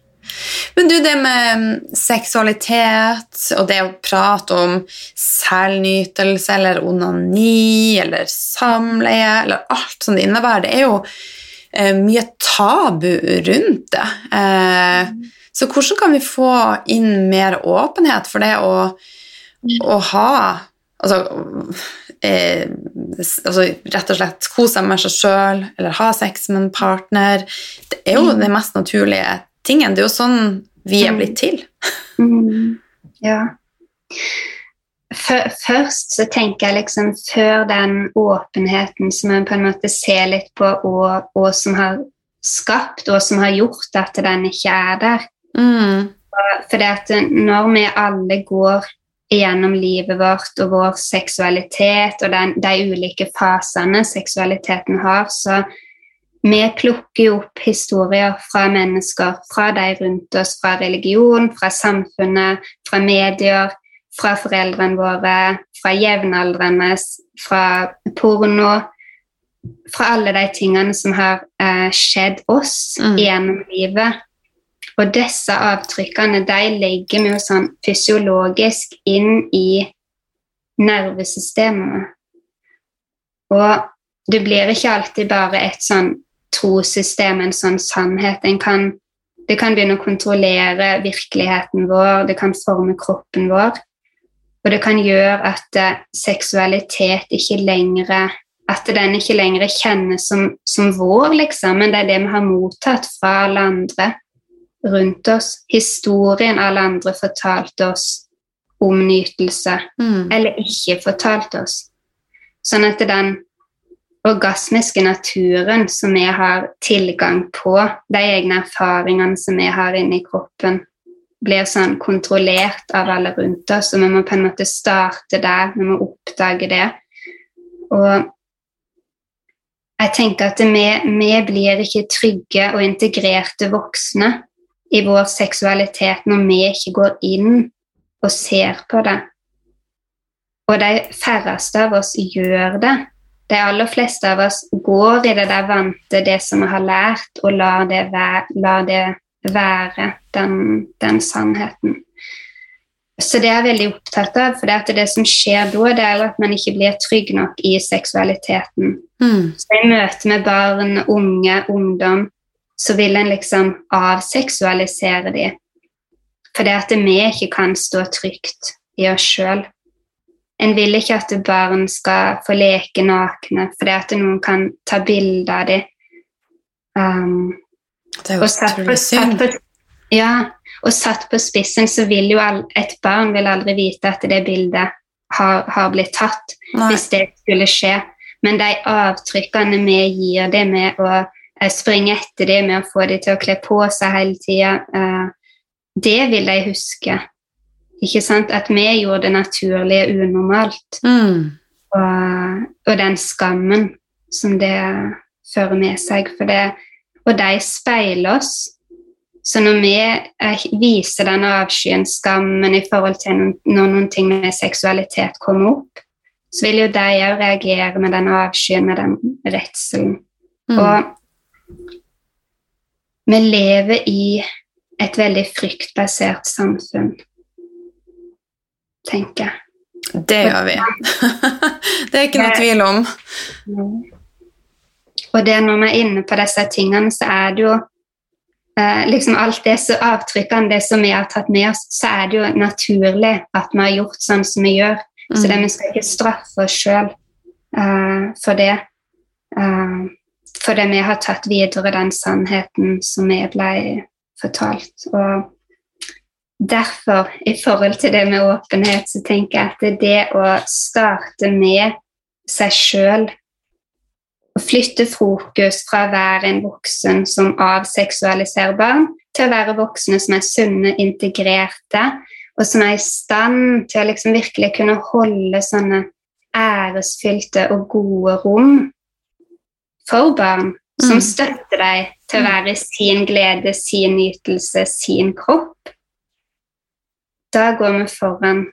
Men du, det med seksualitet og det å prate om selvnytelse eller onani eller samleie eller alt som det innebærer, det er jo eh, mye tabu rundt det. Eh, så hvordan kan vi få inn mer åpenhet for det å, å ha altså, eh, altså rett og slett kose seg med seg sjøl eller ha sex med en partner? Det er jo den mest naturlige tingen. Det er jo sånn vi er blitt til. Mm, ja. Først så tenker jeg liksom før den åpenheten som en på en måte ser litt på, og, og som har skapt, og som har gjort at den ikke er der. Mm. For det at når vi alle går gjennom livet vårt og vår seksualitet og den, de ulike fasene seksualiteten har, så vi plukker jo opp historier fra mennesker, fra de rundt oss, fra religion, fra samfunnet, fra medier, fra foreldrene våre, fra jevnaldrende, fra porno, fra alle de tingene som har eh, skjedd oss Mm. gjennom livet. Og disse avtrykkene de legger vi jo sånn fysiologisk inn i nervesystemet. Og det blir ikke alltid bare et sånn trossystem, en sånn sannhet. En kan, det kan begynne å kontrollere virkeligheten vår, det kan forme kroppen vår. Og det kan gjøre at eh, seksualitet ikke lenger At den ikke lenger kjennes som, som vår, liksom, men det er det vi har mottatt fra alle andre rundt oss. Historien alle andre fortalte oss om nytelse, Mm. eller ikke fortalte oss. Sånn at den orgasmiske naturen som vi har tilgang på, de egne erfaringene som vi har inni kroppen, blir sånn kontrollert av alle rundt oss, og vi må på en måte starte der, vi må oppdage det. Og jeg tenker at vi, vi blir ikke trygge og integrerte voksne i vår seksualitet når vi ikke går inn og ser på det. Og de færreste av oss gjør det. De aller fleste av oss går i det der vante, det som vi har lært, og lar det være, lar det være den, den sannheten. Så det er jeg veldig opptatt av, for det, at det som skjer da, det er at man ikke blir trygg nok i seksualiteten. Mm. Så i møte med barn, unge, ungdom, så vil en liksom avseksualisere de. Det at vi ikke kan stå trygt i oss sjøl. En vil ikke at barn skal få leke nakne, for det at noen kan ta bilde av dem. Um, Det er jo utrolig synd. ja, og satt på spissen så vil jo all, et barn vil aldri vite at det bildet har, har blitt tatt Nei. hvis det skulle skje. Men de avtrykkene vi gir det med å springe etter det, med å få dem til å kle på seg hele tida, det vil de huske. Ikke sant? At vi gjorde det naturlige unormalt. Mm. Og, og den skammen som det fører med seg. For det, og de speiler oss. Så når vi eh, viser den avskyen, skammen i forhold til noen, når noen ting med seksualitet kommer opp, så vil jo de òg reagere med den avskyen, med den redselen. Mm. Og vi lever i et veldig fryktbasert samfunn. tenker jeg. Det gjør vi. det er ikke noe tvil om. Og det når vi er inne på disse tingene, så er det jo eh, liksom alt det så avtrykkene, det som vi har tatt med oss, så er det jo naturlig at vi har gjort sånn som vi gjør. Mm. Så det, vi skal ikke straffe oss sjøl eh, for det. Eh, fordi vi har tatt videre den sannheten som vi ble fortalt. Og derfor, i forhold til det med åpenhet, så tenker jeg at det å starte med seg sjøl å flytte fokus fra å være en voksen som avseksualiserer barn, til å være voksne som er sunne, integrerte, og som er i stand til å liksom virkelig kunne holde sånne æresfylte og gode rom for barn, som mm. støtter deg til å være sin glede, sin nytelse, sin kropp. Da går vi foran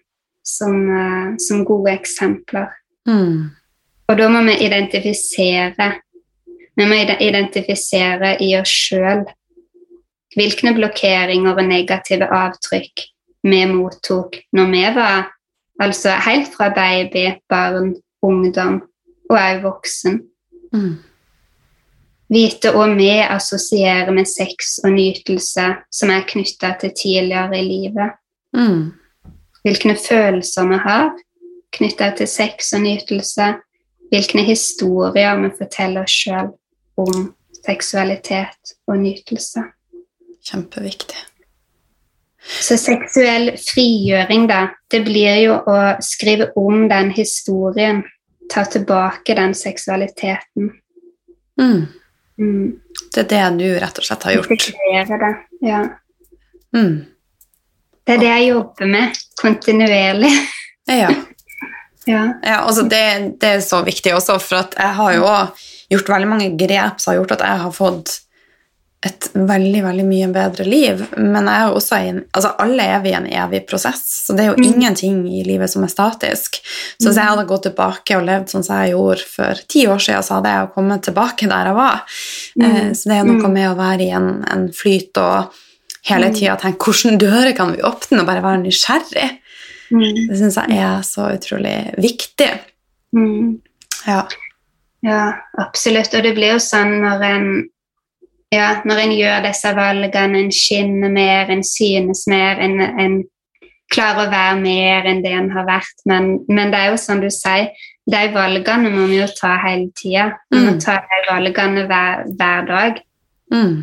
som, uh, som gode eksempler. Mm. Og da må vi identifisere Vi må identifisere i oss sjøl hvilke blokkeringer og negative avtrykk vi mottok når vi var altså helt fra baby, barn, ungdom og òg voksen. Mm. Vite hva vi assosierer med sex og nytelse som er knytta til tidligere i livet. Mm. Hvilke følelser vi har knytta til sex og nytelse hvilke historier vi forteller oss sjøl om seksualitet og nytelse. Kjempeviktig. Så seksuell frigjøring, da, det blir jo å skrive om den historien. Ta tilbake den seksualiteten. Mm. Mm. Det er det du rett og slett har gjort? Integrere det, ja. Mm. Det er det jeg jobber med kontinuerlig. Ja. Ja. ja altså det, det, er så viktig også, for jeg har jo gjort veldig mange grep som har gjort at jeg har fått et veldig veldig mye bedre liv. Men jeg er også en, altså alle er vi i en evig prosess, så det er jo mm. ingenting i livet som er statisk. Så hvis jeg hadde gått tilbake og levd sånn som jeg gjorde for ti år siden, så hadde jeg kommet tilbake der jeg var. Mm. Eh, så det er noe mm. med å være i en, en flyt og hele mm. tida tenke hvordan dører kan vi åpne, og bare være nysgjerrig. Mm. Det syns jeg er så utrolig viktig. Mm. Ja. ja, absolutt. Og det blir jo sånn når en ja, når en gjør disse valgene, en skinner mer, en synes mer, en, en klarer å være mer enn det en har vært. Men, men, det er jo som du sier, de valgene må vi jo ta hele tida. Vi må mm. ta de valgene hver, hver dag. Mm.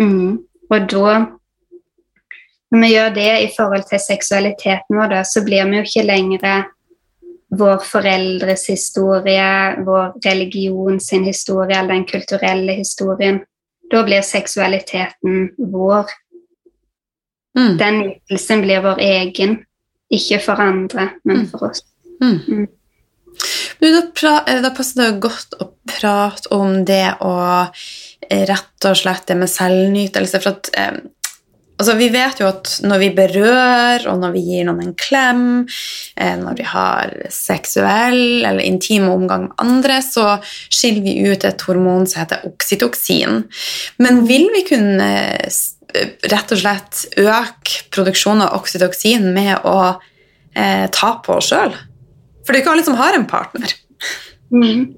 Mm. Og da når vi gjør det i forhold til seksualiteten vår, da, så blir vi jo ikke lenger vår foreldres historie, vår religion sin historie eller den kulturelle historien. Da blir seksualiteten vår. Mm. Den ytelsen blir vår egen, ikke for andre, men mm. for oss. Mm. mm. Da, da, passer det godt å prate om det å rett og slett det med selvnytelse. For at eh, Altså, vi vet jo at når vi berører, og når vi gir noen en klem, eh, når vi har seksuell eller intim omgang med andre, så skiller vi ut et hormon som heter oksytoksin. Men vil vi kunne eh, rett og slett øke produksjonen av oksytoksin med å eh, ta på oss sjøl? For det er ikke alle som har en partner. Mm.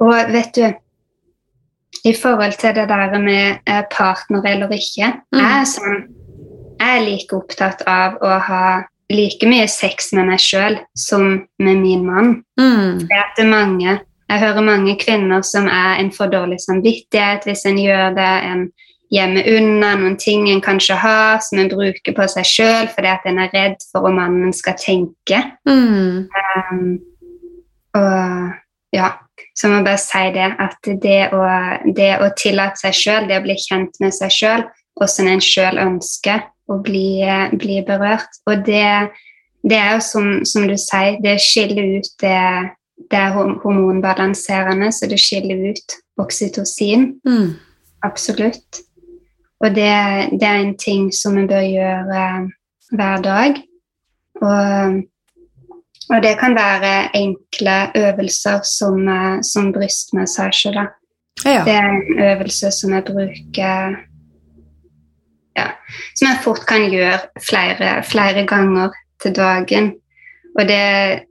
Og vet du i forhold til det der med eh, partner eller ikke. Mm. Jeg, er sånn, jeg er like opptatt av å ha like mye sex med meg sjøl som med min mann. Mm. Det er mange, jeg hører mange kvinner som er en for dårlig samvittighet hvis en gjør det. en gjemmer unna noen ting en kanskje har, som en bruker på seg sjøl fordi at en er redd for hva mannen skal tenke. Mm. Um, og ja, så jeg må bare si det, at det å, det å tillate seg sjøl, det å bli kjent med seg sjøl, hvordan en sjøl ønsker å bli, bli, berørt. Og det, det er jo som, som, du sier, det skiller ut det, det er hormonbalanserende, så det skiller ut oksytocin. Mm. Absolutt. Og det, det, er en ting som vi bør gjøre hver dag. Og og det kan være enkle øvelser som, eh, som brystmassasje. Da. Ja. Det er en øvelse som jeg bruker ja, som jeg fort kan gjøre flere, flere ganger til dagen. Og det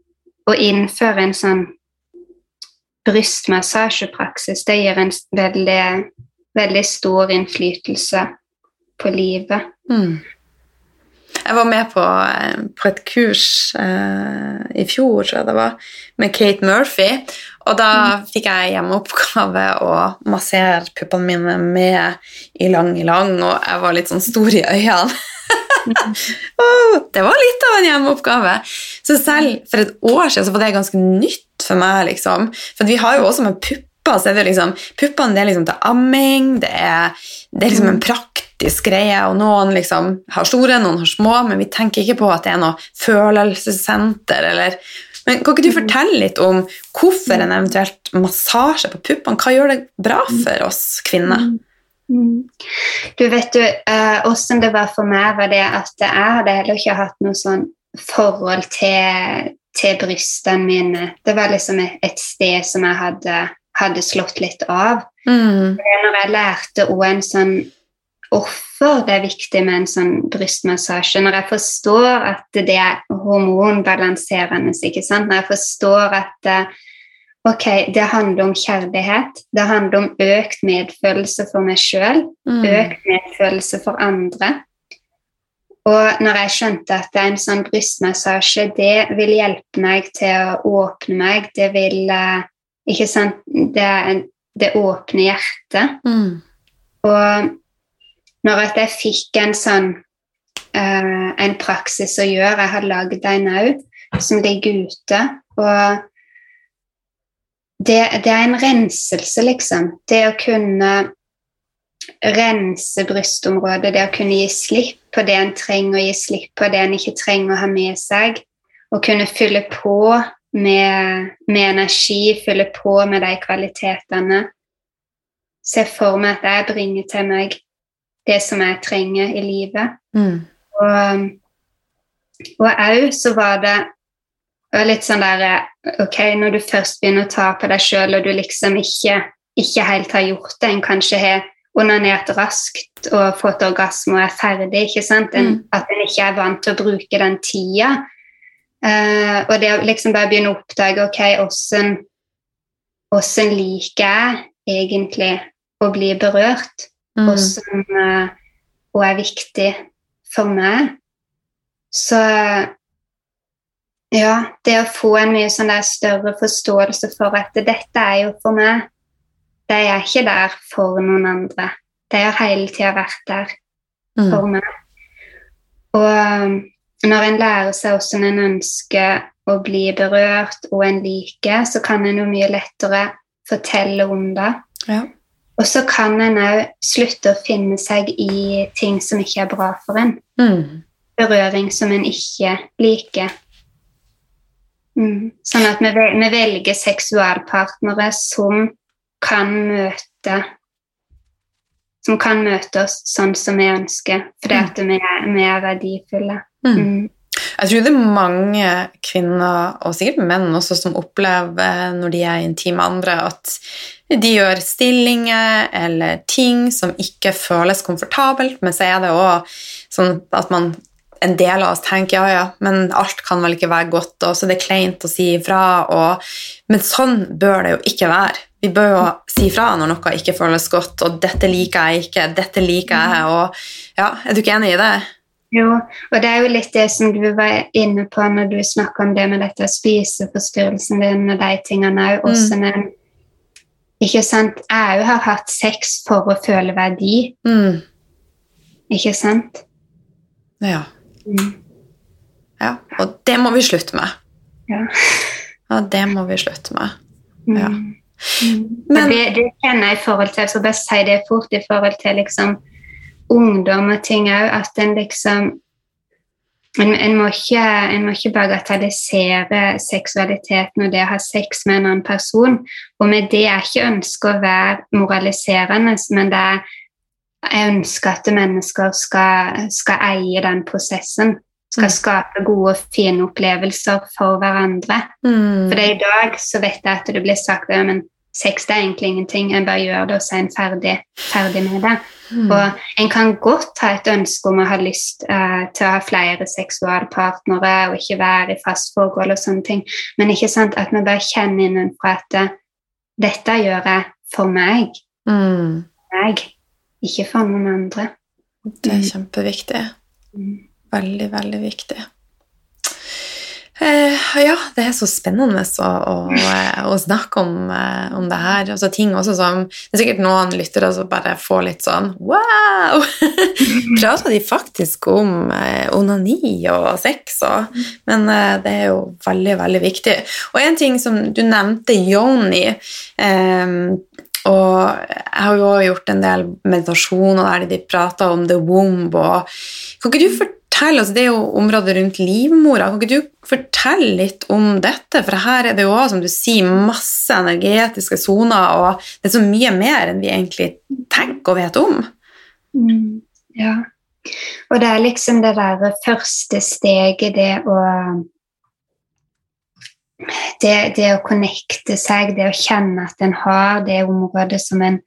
å innføre en sånn brystmassasjepraksis, det gir en veldig, veldig stor innflytelse på livet. Mm. Jeg var med på, eh, på et kurs eh, i fjor, tror jeg det var, med Kate Murphy. Og da mm. fikk jeg hjemmeoppgave å massere puppene mine med i lang i lang, og jeg var litt sånn stor i øynene. oh, det var litt av en hjemmeoppgave. Så selv for et år siden så var det ganske nytt for meg. liksom. For vi har jo også med pupper så er det liksom, Puppene det er liksom til amming, det er, det er liksom en praktisk greie, og noen liksom har store, noen har små, men vi tenker ikke på at det er noe følelsessenter eller men Kan ikke du fortelle litt om hvorfor en eventuelt massasje på puppene Hva gjør det bra for oss kvinner? Mm. Du vet du, Åssen eh, det var for meg, var det at jeg hadde heller ikke hatt noe sånn forhold til, til brystene mine. Det var liksom et, et sted som jeg hadde, hadde slått litt av. Mm. Når jeg lærte òg en sånn hvorfor det er viktig med en sånn brystmassasje. Når jeg forstår at det er hormonbalanserende, ikke sant? når jeg forstår at eh, ok, det handler om kjærlighet, det handler om økt medfølelse for meg sjøl, mm. økt medfølelse for andre. Og når jeg skjønte at en sånn brystmassasje det vil hjelpe meg til å åpne meg, det vil eh, Ikke sant Det, det åpne hjertet. Mm. Og når at jeg fikk en sånn uh, en praksis å gjøre Jeg har lagd en òg, som ligger ute. Og det, det, er en renselse, liksom. Det å kunne rense brystområdet, det å kunne gi slipp på det en trenger å gi slipp på, det en ikke trenger å ha med seg. Og kunne fylle på med, med energi, fylle på med de kvalitetene. Se for meg at jeg bringer til meg det som jeg trenger i livet. Mm. Og òg så var det litt sånn der Ok, når du først begynner å ta på deg sjøl, og du liksom ikke, ikke, helt har gjort det, en kanskje har onanert raskt og fått orgasme og er ferdig, ikke sant? En, mm. at en ikke er vant til å bruke den tida. Uh, og det å liksom bare begynne å oppdage ok, åssen liker jeg egentlig å bli berørt? mm. og som uh, og er viktig for meg. Så ja, det å få en mye sånn der større forståelse for at dette er jo for meg. Det er ikke der for noen andre. Det har hele tida vært der mm. for meg. Og når en lærer seg hvordan en ønsker å bli berørt og en liker, så kan en jo mye lettere fortelle om det. Ja. Og så kan en òg slutte å finne seg i ting som ikke er bra for en. Mm. Berøring som en ikke liker. Mm. Sånn at vi, vi, velger seksualpartnere som kan møte Som kan møte oss sånn som vi ønsker, fordi mm. at vi er, vi er verdifulle. Mm. mm. Jeg tror det er mange kvinner, og sikkert menn også, som opplever når de er intime med andre, at de gjør stillinger eller ting som ikke føles komfortabelt, men så er det òg sånn at man en del av oss tenker ja, ja, men alt kan vel ikke være godt, og så er det kleint å si ifra. Og, men sånn bør det jo ikke være. Vi bør jo si ifra når noe ikke føles godt, og 'dette liker jeg ikke', 'dette liker jeg', og ja, Er du ikke enig i det? Jo, og det er jo litt det som du var inne på når du snakka om det med dette spiseforstyrrelsen din og de tingene òg. Mm. Ikke sant? Jeg òg har hatt sex for å føle verdi. Mm. Ikke sant? Ja. Mm. Ja, og det må vi slutte med. Ja. ja det må vi slutte med. Mm. Ja. Mm. Men, det, det, kjenner jeg i forhold til, så bare si det fort i forhold til liksom ungdom og ting òg, at en liksom en, en, må ikke, en må ikke bagatellisere seksualiteten og det å ha sex med en annen person. Og med det er ikke ønsket å være moraliserende, men det er jeg ønsker at mennesker skal, skal eie den prosessen. Skal mm. skape gode, fine opplevelser for hverandre. Mm. For i dag så vet jeg at det blir sagt ja, men sex det er egentlig ingenting, en bare gjør det, og så er en ferdig, ferdig med det. Mm. Og en kan godt ha et ønske om å ha lyst uh, til å ha flere seksualpartnere og ikke være i fast forhold og sånne ting, men ikke sant at vi bare kjenner innenfra at eh, dette gjør jeg for meg, Mm. meg, ikke for noen andre. Det er kjempeviktig. Mm. Veldig, veldig viktig. Eh, ja, det er så spennende å, å, å snakke om, eh, om det her. Altså, ting også som Det er sikkert noen lyttere som bare får litt sånn Wow! Prater de faktisk om eh, onani og sex og Men eh, det er jo veldig, veldig viktig. Og en ting som du nevnte, yoni eh, og jeg har jo gjort en del meditasjoner der de prater om the womb. Og kan ikke du fortelle oss, Det er jo området rundt livmora. Kan ikke du fortelle litt om dette? For her er det jo også, som du sier, masse energetiske soner, og det er så mye mer enn vi egentlig tenker og vet om. Mm, ja. Og det er liksom det der første steget, det å det, det å connecte seg, det å kjenne at en har det området som en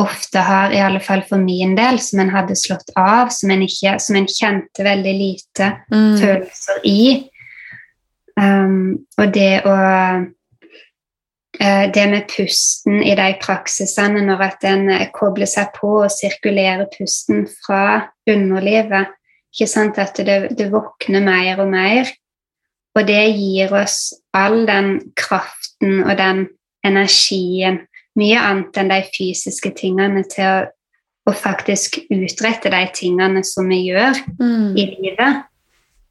ofte har, i alle fall for min del, som en hadde slått av, som en, ikke, som en kjente veldig lite Mm. følelser i. Um, og det å eh, Det med pusten i de praksisene, når at en eh, kobler seg på og sirkulerer pusten fra underlivet ikke sant, At det, det våkner mer og mer. Og det gir oss all den kraften og den energien, mye annet enn de fysiske tingene, til å, å faktisk utrette de tingene som vi gjør Mm. i livet.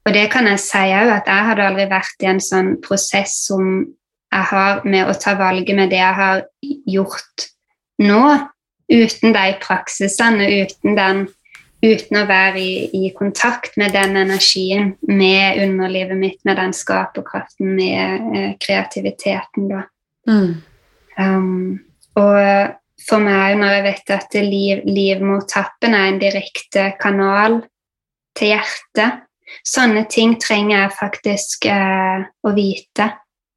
Og det kan jeg si òg, at jeg hadde aldri vært i en sånn prosess som jeg har med å ta valget med det jeg har gjort nå, uten de praksisene, uten, den, uten å være i, i kontakt med den energien, med underlivet mitt, med den skaperkraften, med eh, kreativiteten, da. Mm. Um, og for meg, når jeg vet at liv, livmortappen er en direkte kanal til hjertet Sånne ting trenger jeg faktisk eh, å vite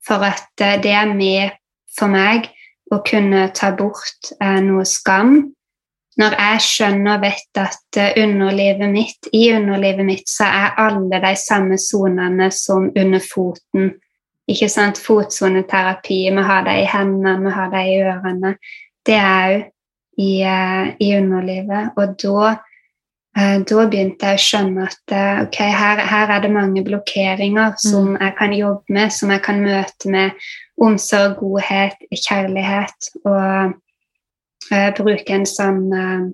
for at eh, det er med for meg å kunne ta bort eh, noe skam. Når jeg skjønner og vet at eh, underlivet mitt, i underlivet mitt så er alle de samme sonene som under foten ikke sant, fotsoneterapi, vi har det i hendene, vi har det i ørene. Det er òg i, eh, i underlivet. Og da, eh, da begynte jeg å skjønne at ok, her, her er det mange blokkeringer som jeg kan jobbe med, som jeg kan møte med omsorg, godhet, kjærlighet. Og eh, bruke en sånn eh,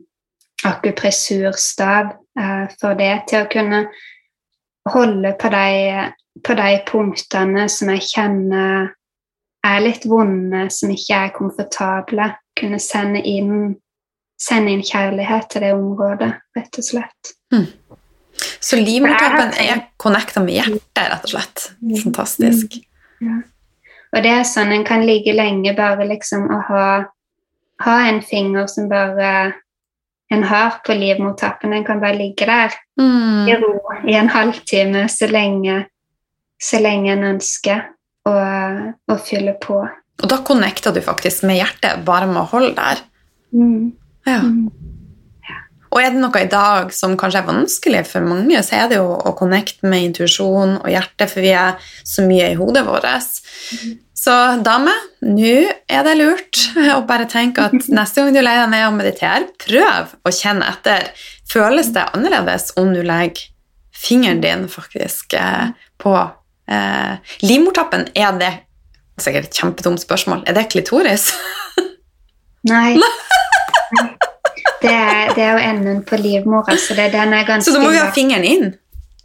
akupressurstav eh, for det, til å kunne holde på de, på de punktene som jeg kjenner er litt vonde, som ikke er komfortable. Kunne sende inn, sende inn kjærlighet til det området, rett og slett. Så livmortappen er connecta med hjertet, rett og slett. Fantastisk. Ja. Og det er sånn en kan ligge lenge bare liksom å ha, ha en finger som bare en har på livmortappen. En kan bare ligge der i Mm. ro i en halvtime så lenge, så lenge en ønsker å, å fylle på. Og da connecter du faktisk med hjertet bare med å holde der. Ja. Mm. Og er det noe i dag som kanskje er vanskelig for mange, så er det jo å connecte med intuisjon og hjerte, for vi er så mye i hodet vårt. Så dame, nå er det lurt å bare tenke at neste gang du legger deg ned og mediterer, prøv å kjenne etter. Føles det annerledes om du legger fingeren din faktisk eh, på eh, livmortappen? Er det sikkert et kjempedumt spørsmål. Er det klitoris? Nei. Det er, det er jo enden på livmora, så det, den er ganske Så da må vi ha fingeren inn.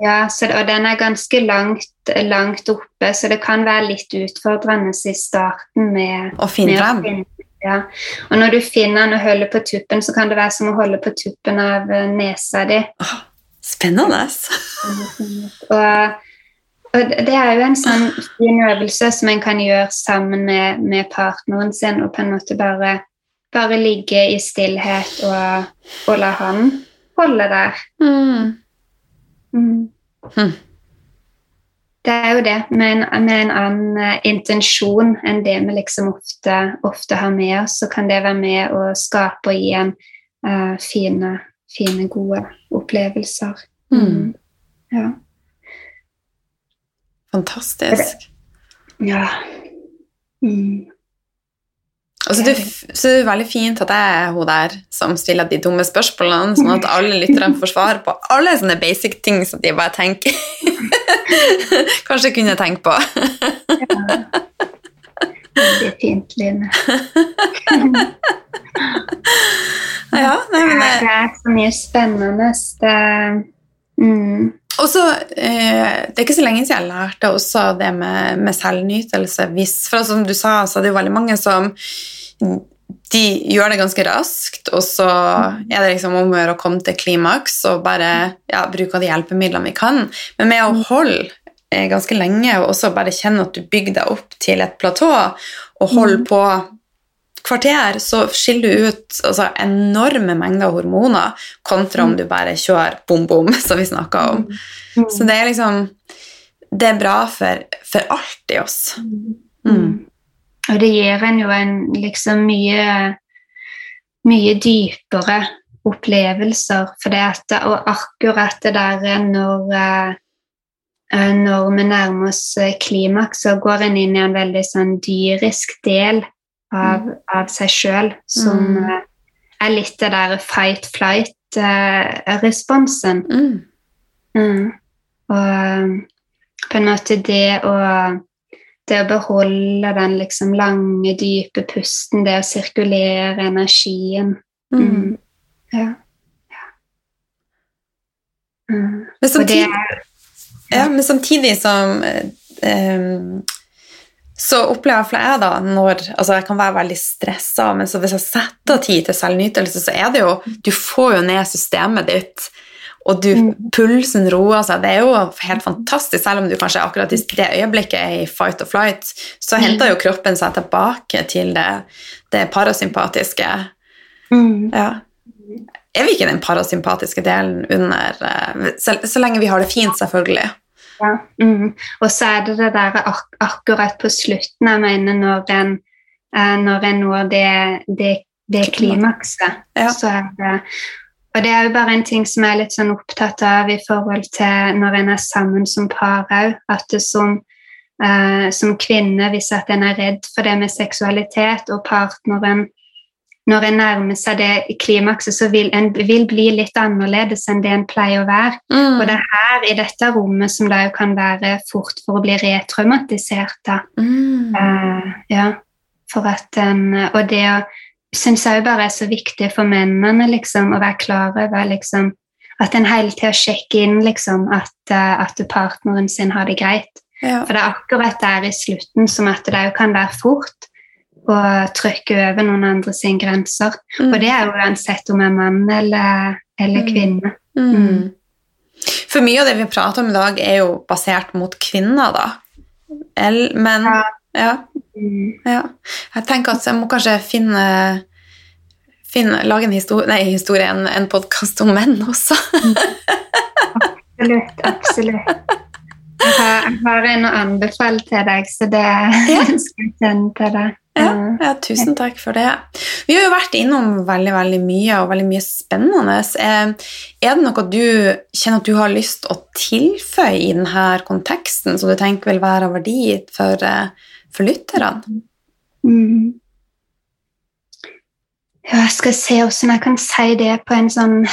Ja, så, og den er ganske langt, langt oppe, så det kan være litt utfordrende i starten med å finne finne- Ja. Og når du finner den og holder på tuppen, så kan det være som å holde på tuppen av eh, nesa di. Spennende. Og, og det er jo en sånn fin øvelse som en kan gjøre sammen med, med partneren sin, og på en måte bare, bare ligge i stillhet og, og la han holde der. Mm. Mm. Hm. det er jo det, med en, med en annen uh, intensjon enn det vi liksom ofte, ofte, har med oss, så kan det være med å skape og gi en uh, fine, fine, gode opplevelser. Mm. Ja. Fantastisk. Ja. Mm. Altså, det, så det er veldig fint at jeg er hun der som stiller de dumme spørsmålene, sånn at alle lytterne får svar på alle sånne basic ting som de bare tenker Kanskje kunne tenke på. ja. Det er fint, Line. ja, nei, men det, det er så mye spennende. Det, mm. Og så, eh, Det er ikke så lenge siden jeg lærte også det med, med selvnytelse. Hvis, for som du sa, så er det jo veldig mange som de gjør det ganske raskt, og så er det liksom om å gjøre å komme til klimaks og bare ja, bruke de hjelpemidlene vi kan. Men med å holde eh, ganske lenge og også bare kjenne at du bygger deg opp til et platå, og holder på kvarter, så skiller du ut altså, enorme mengder hormoner kontra om mm. du bare kjører bom-bom, som vi snakka om. Mm. Så det er liksom Det er bra for, for alt i oss. Mm. Og det gir en jo en liksom mye mye dypere opplevelser. For det at, og akkurat det der når eh, når vi nærmer oss klimaks, så går en inn i en veldig sånn dyrisk del av, mm. av seg sjøl, som mm. Eh, er litt det der fight-flight-responsen. Eh, mm. mm. Og eh, på en måte det å det å beholde den liksom lange, dype pusten, det å sirkulere energien mm. mm. Ja. ja. Mm. Men, samtidig, er, ja. men samtidig som um, så opplever jeg da når altså Jeg kan være veldig stressa, men hvis jeg setter tid til selvnytelse, så er det jo Du får jo ned systemet ditt, og du, mm. pulsen roer seg. Det er jo helt fantastisk, selv om du kanskje akkurat i det øyeblikket er i fight or flight, så mm. henter jo kroppen seg tilbake til det, det parasympatiske. Mm. Ja. Er vi ikke den parasympatiske delen under eh, så, så lenge vi har det fint, selvfølgelig. Ja. Mm. Og så er det det der ak akkurat på slutten, jeg mener, når en, eh, når en når det, det, det klimakset, ja. så er det og det er jo bare en ting som jeg er litt sånn opptatt av i forhold til når en er sammen som par òg. At det som, uh, som kvinne, hvis at en er redd for det med seksualitet, og partneren når en nærmer seg det klimakset, så vil en vil bli litt annerledes enn det en pleier å være. Mm. Og det er her i dette rommet som det jo kan være fort for å bli retraumatisert. da. Mm. Uh, ja, for at en, Og det syns jeg bare er så viktig for mennene liksom, å være klar over liksom, at en hele tida sjekker inn liksom, at, uh, at, partneren sin har det greit. Ja. For det er akkurat der i slutten som at det jo kan være fort og trykke over noen andre sine grenser. Mm. Og det er jo uansett om jeg er mann eller, eller mm. kvinne. Mm. Mm. For mye av det vi prater om i dag, er jo basert mot kvinner, da. El, men ja. Ja, mm. ja. Jeg tenker at jeg må kanskje finne, finne Lage en historie, nei, historie en, en podkast om menn også. absolutt. Absolutt. Jeg har, jeg har en å anbefale til deg, så det ja. skal jeg sende til deg. Ja, ja, tusen takk for det. Vi har jo vært innom veldig veldig mye og veldig mye spennende. Er det noe du kjenner at du har lyst å tilføye i denne konteksten, som du tenker vil være av verdi for, eh, for lytterne? Mm. Ja, jeg skal se hvordan jeg kan si det på en sånn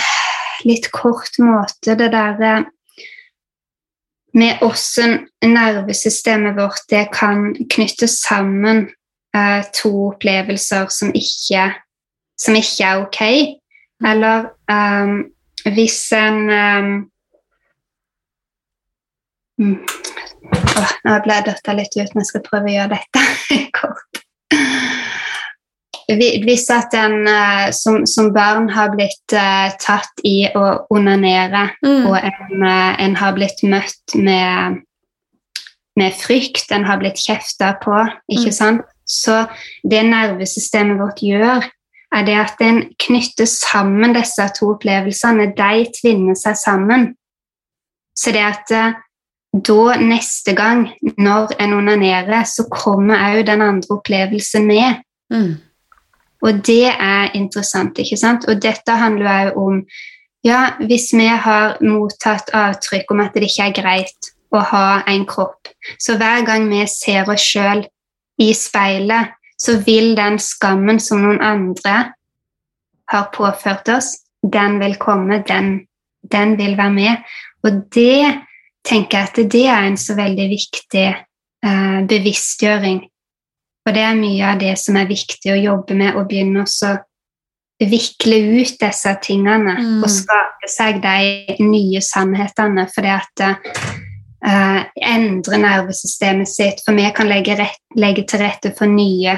litt kort måte. Det derre eh, med hvordan nervesystemet vårt det kan knyttes sammen uh, to opplevelser som ikke, som ikke, er ok. Eller um, hvis en um, oh, Nå ble døtta litt ut, men jeg skal prøve å gjøre dette kort. Hvis at en uh, som, som, barn har blitt uh, tatt i å onanere, mm. og en, en, har blitt møtt med, med frykt, en har blitt kjefta på, ikke mm. sant? Så det nervesystemet vårt gjør, er det at en knytter sammen disse to opplevelsene. De tvinner seg sammen. Så det at da neste gang når en onanerer, så kommer òg den andre opplevelsen med. Mm. Og det er interessant, ikke sant? Og dette handler jo om ja, hvis vi har mottatt avtrykk om at det ikke er greit å ha en kropp, så hver gang vi ser oss sjøl i speilet, så vil den skammen som noen andre har påført oss, den vil komme, den, den vil være med. Og det tenker jeg at det er en så veldig viktig eh, bevisstgjøring og det er mye av det som er viktig å jobbe med, å begynne å vikle ut disse tingene mm. og skape seg de nye sannhetene. For det at uh, endre nervesystemet sitt For vi kan legge, rett, legge til rette for nye,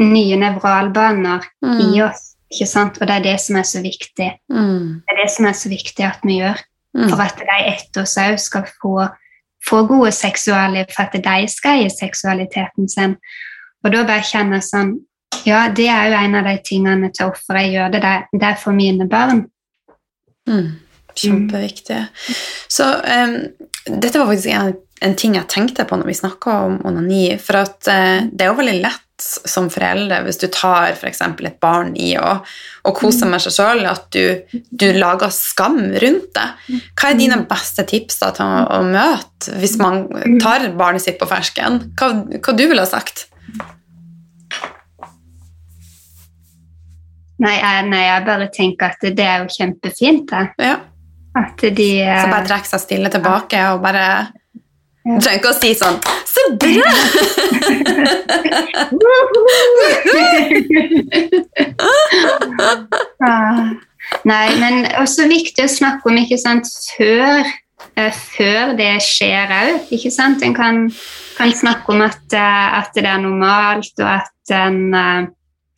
nye nevralbaner mm. i oss. Ikke sant? Og det er det som er så viktig. Mm. Det er det som er så viktig at vi gjør. Mm. For at de etter oss òg skal få, få gode seksualliv, for at de skal eie seksualiteten sin. Og da bare kjenne sånn Ja, det er jo en av de tingene til offeret jeg gjør det. Det er for mine barn. Mm, kjempeviktig. Så um, dette var faktisk en, en, ting jeg tenkte på når vi snakka om onani. For at uh, det er jo veldig lett som foreldre hvis du tar f.eks. et barn i å, å kose med seg sjøl, at du, du, lager skam rundt det. Hva er dine beste tips da, til å, å, møte hvis man tar barnet sitt på fersken? Hva, hva du ville ha sagt? Nei jeg, nei, jeg, bare tenker at det er jo kjempefint. Ja. At de Så bare trekker seg stille tilbake ja. og bare Du trenger ikke å si sånn Så bra! nei, men også viktig å snakke om ikke sant, før, uh, før det skjer òg. En kan, kan, snakke om at, uh, at, det er normalt, og at en uh,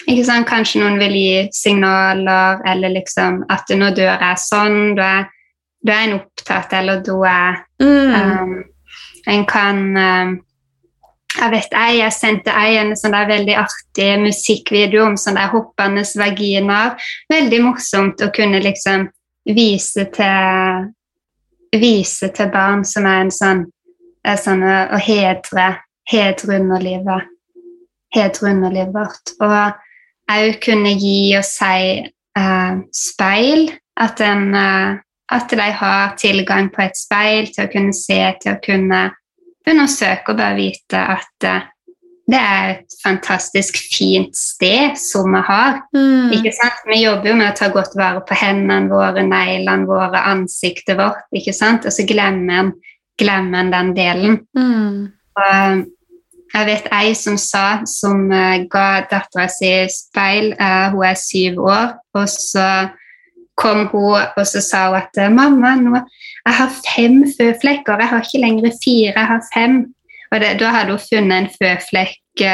ikke sant? Kanskje noen vil gi signaler, eller liksom at nå dør jeg sånn. du er, da er en opptatt, eller da er mm. um, En kan um, Jeg vet jeg, jeg sendte en sånn der veldig artig musikkvideo om sånne der hoppende vaginaer. Veldig morsomt å kunne liksom vise til Vise til barn som er en sånn, er sånn å hedre hedre underlivet. Hedre underlivet vårt. Og òg kunne gi og si uh, speil. At, en, uh, at, de har tilgang på et speil til å kunne se, til å kunne undersøke og bare vite at uh, det er et fantastisk fint sted som vi har. Mm. Ikke sant? Vi jobber jo med å ta godt vare på hendene våre, neglene våre, ansiktet vårt. ikke sant? Og så glemmer en, glemmer en den delen. Mm. Og jeg vet ei som sa, som uh, ga dattera si speil. Uh, hun er syv år. Og så kom hun og så sa hun at 'Mamma, nå, jeg har fem føflekker. Jeg har ikke lenger fire, jeg har fem.' Og det, da hadde hun funnet en føflekk.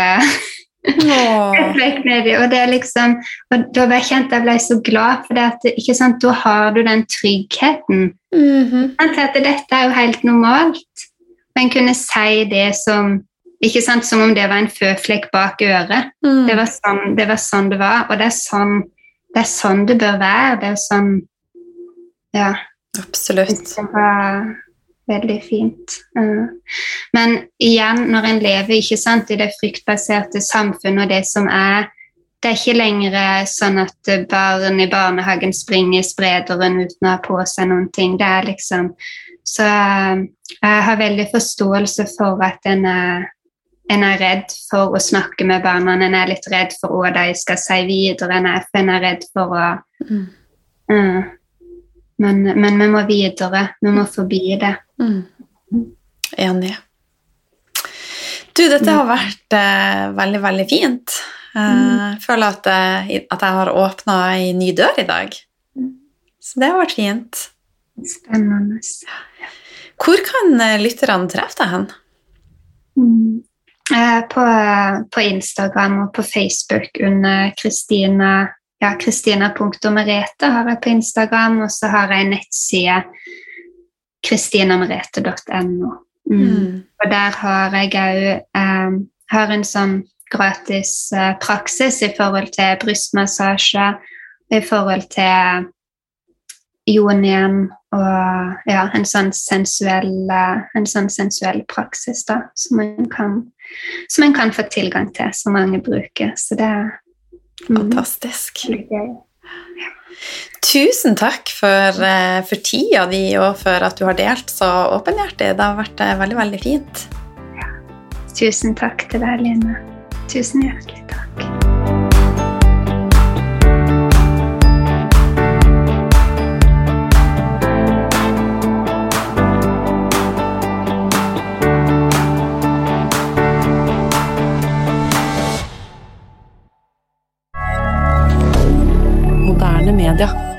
føflekk nedi, og det liksom, og da ble jeg kjent jeg ble så glad, for det at, ikke sant, da har du den tryggheten. Mm -hmm. At dette er jo helt normalt. Men kunne si det som ikke sant, Som om det var en føflekk bak øret. Mm. Det, var sånn, det, var sånn, det var Og det er sånn det, er sånn det bør være. Det er sånn Ja. Absolutt. Det var veldig fint. Men igjen, når en lever ikke sant, i det fryktbaserte samfunnet og det som er det er ikke lenger sånn at barn i barnehagen springer i sprederen uten å ha på seg noen ting. Det er liksom Så uh, jeg har veldig forståelse for at en er en er redd for å snakke med barna, en er litt redd for hva de skal si videre, en er redd for å mm. uh, men, men, vi må videre. Vi må forbi det. Mm. Enig. Du, dette har vært uh, veldig, veldig fint. Uh, føler at, at jeg har åpna ei ny dør i dag. Så det har vært fint. Spennende. Hvor kan lytterne treffe deg hen? Mm. Eh, på, på, Instagram og på Facebook under Kristina ja, Kristina.merete har jeg på Instagram, og så har jeg nettside kristinamerete.no. Mm. Mm. Og der har jeg òg eh, en sånn gratis eh, praksis i forhold til brystmassasje, i forhold til ionien og ja, en sånn sensuell, en sånn sensuell praksis da, som en, kan, som en kan få tilgang til, som mange bruker. Så det er mm, Fantastisk. Tusen takk for, eh, for, tida di og for at du har delt så åpenhjertig. Det har vært eh, veldig, veldig fint. Ja. Tusen takk til deg, Line. Tusen hjertelig takk. Canada.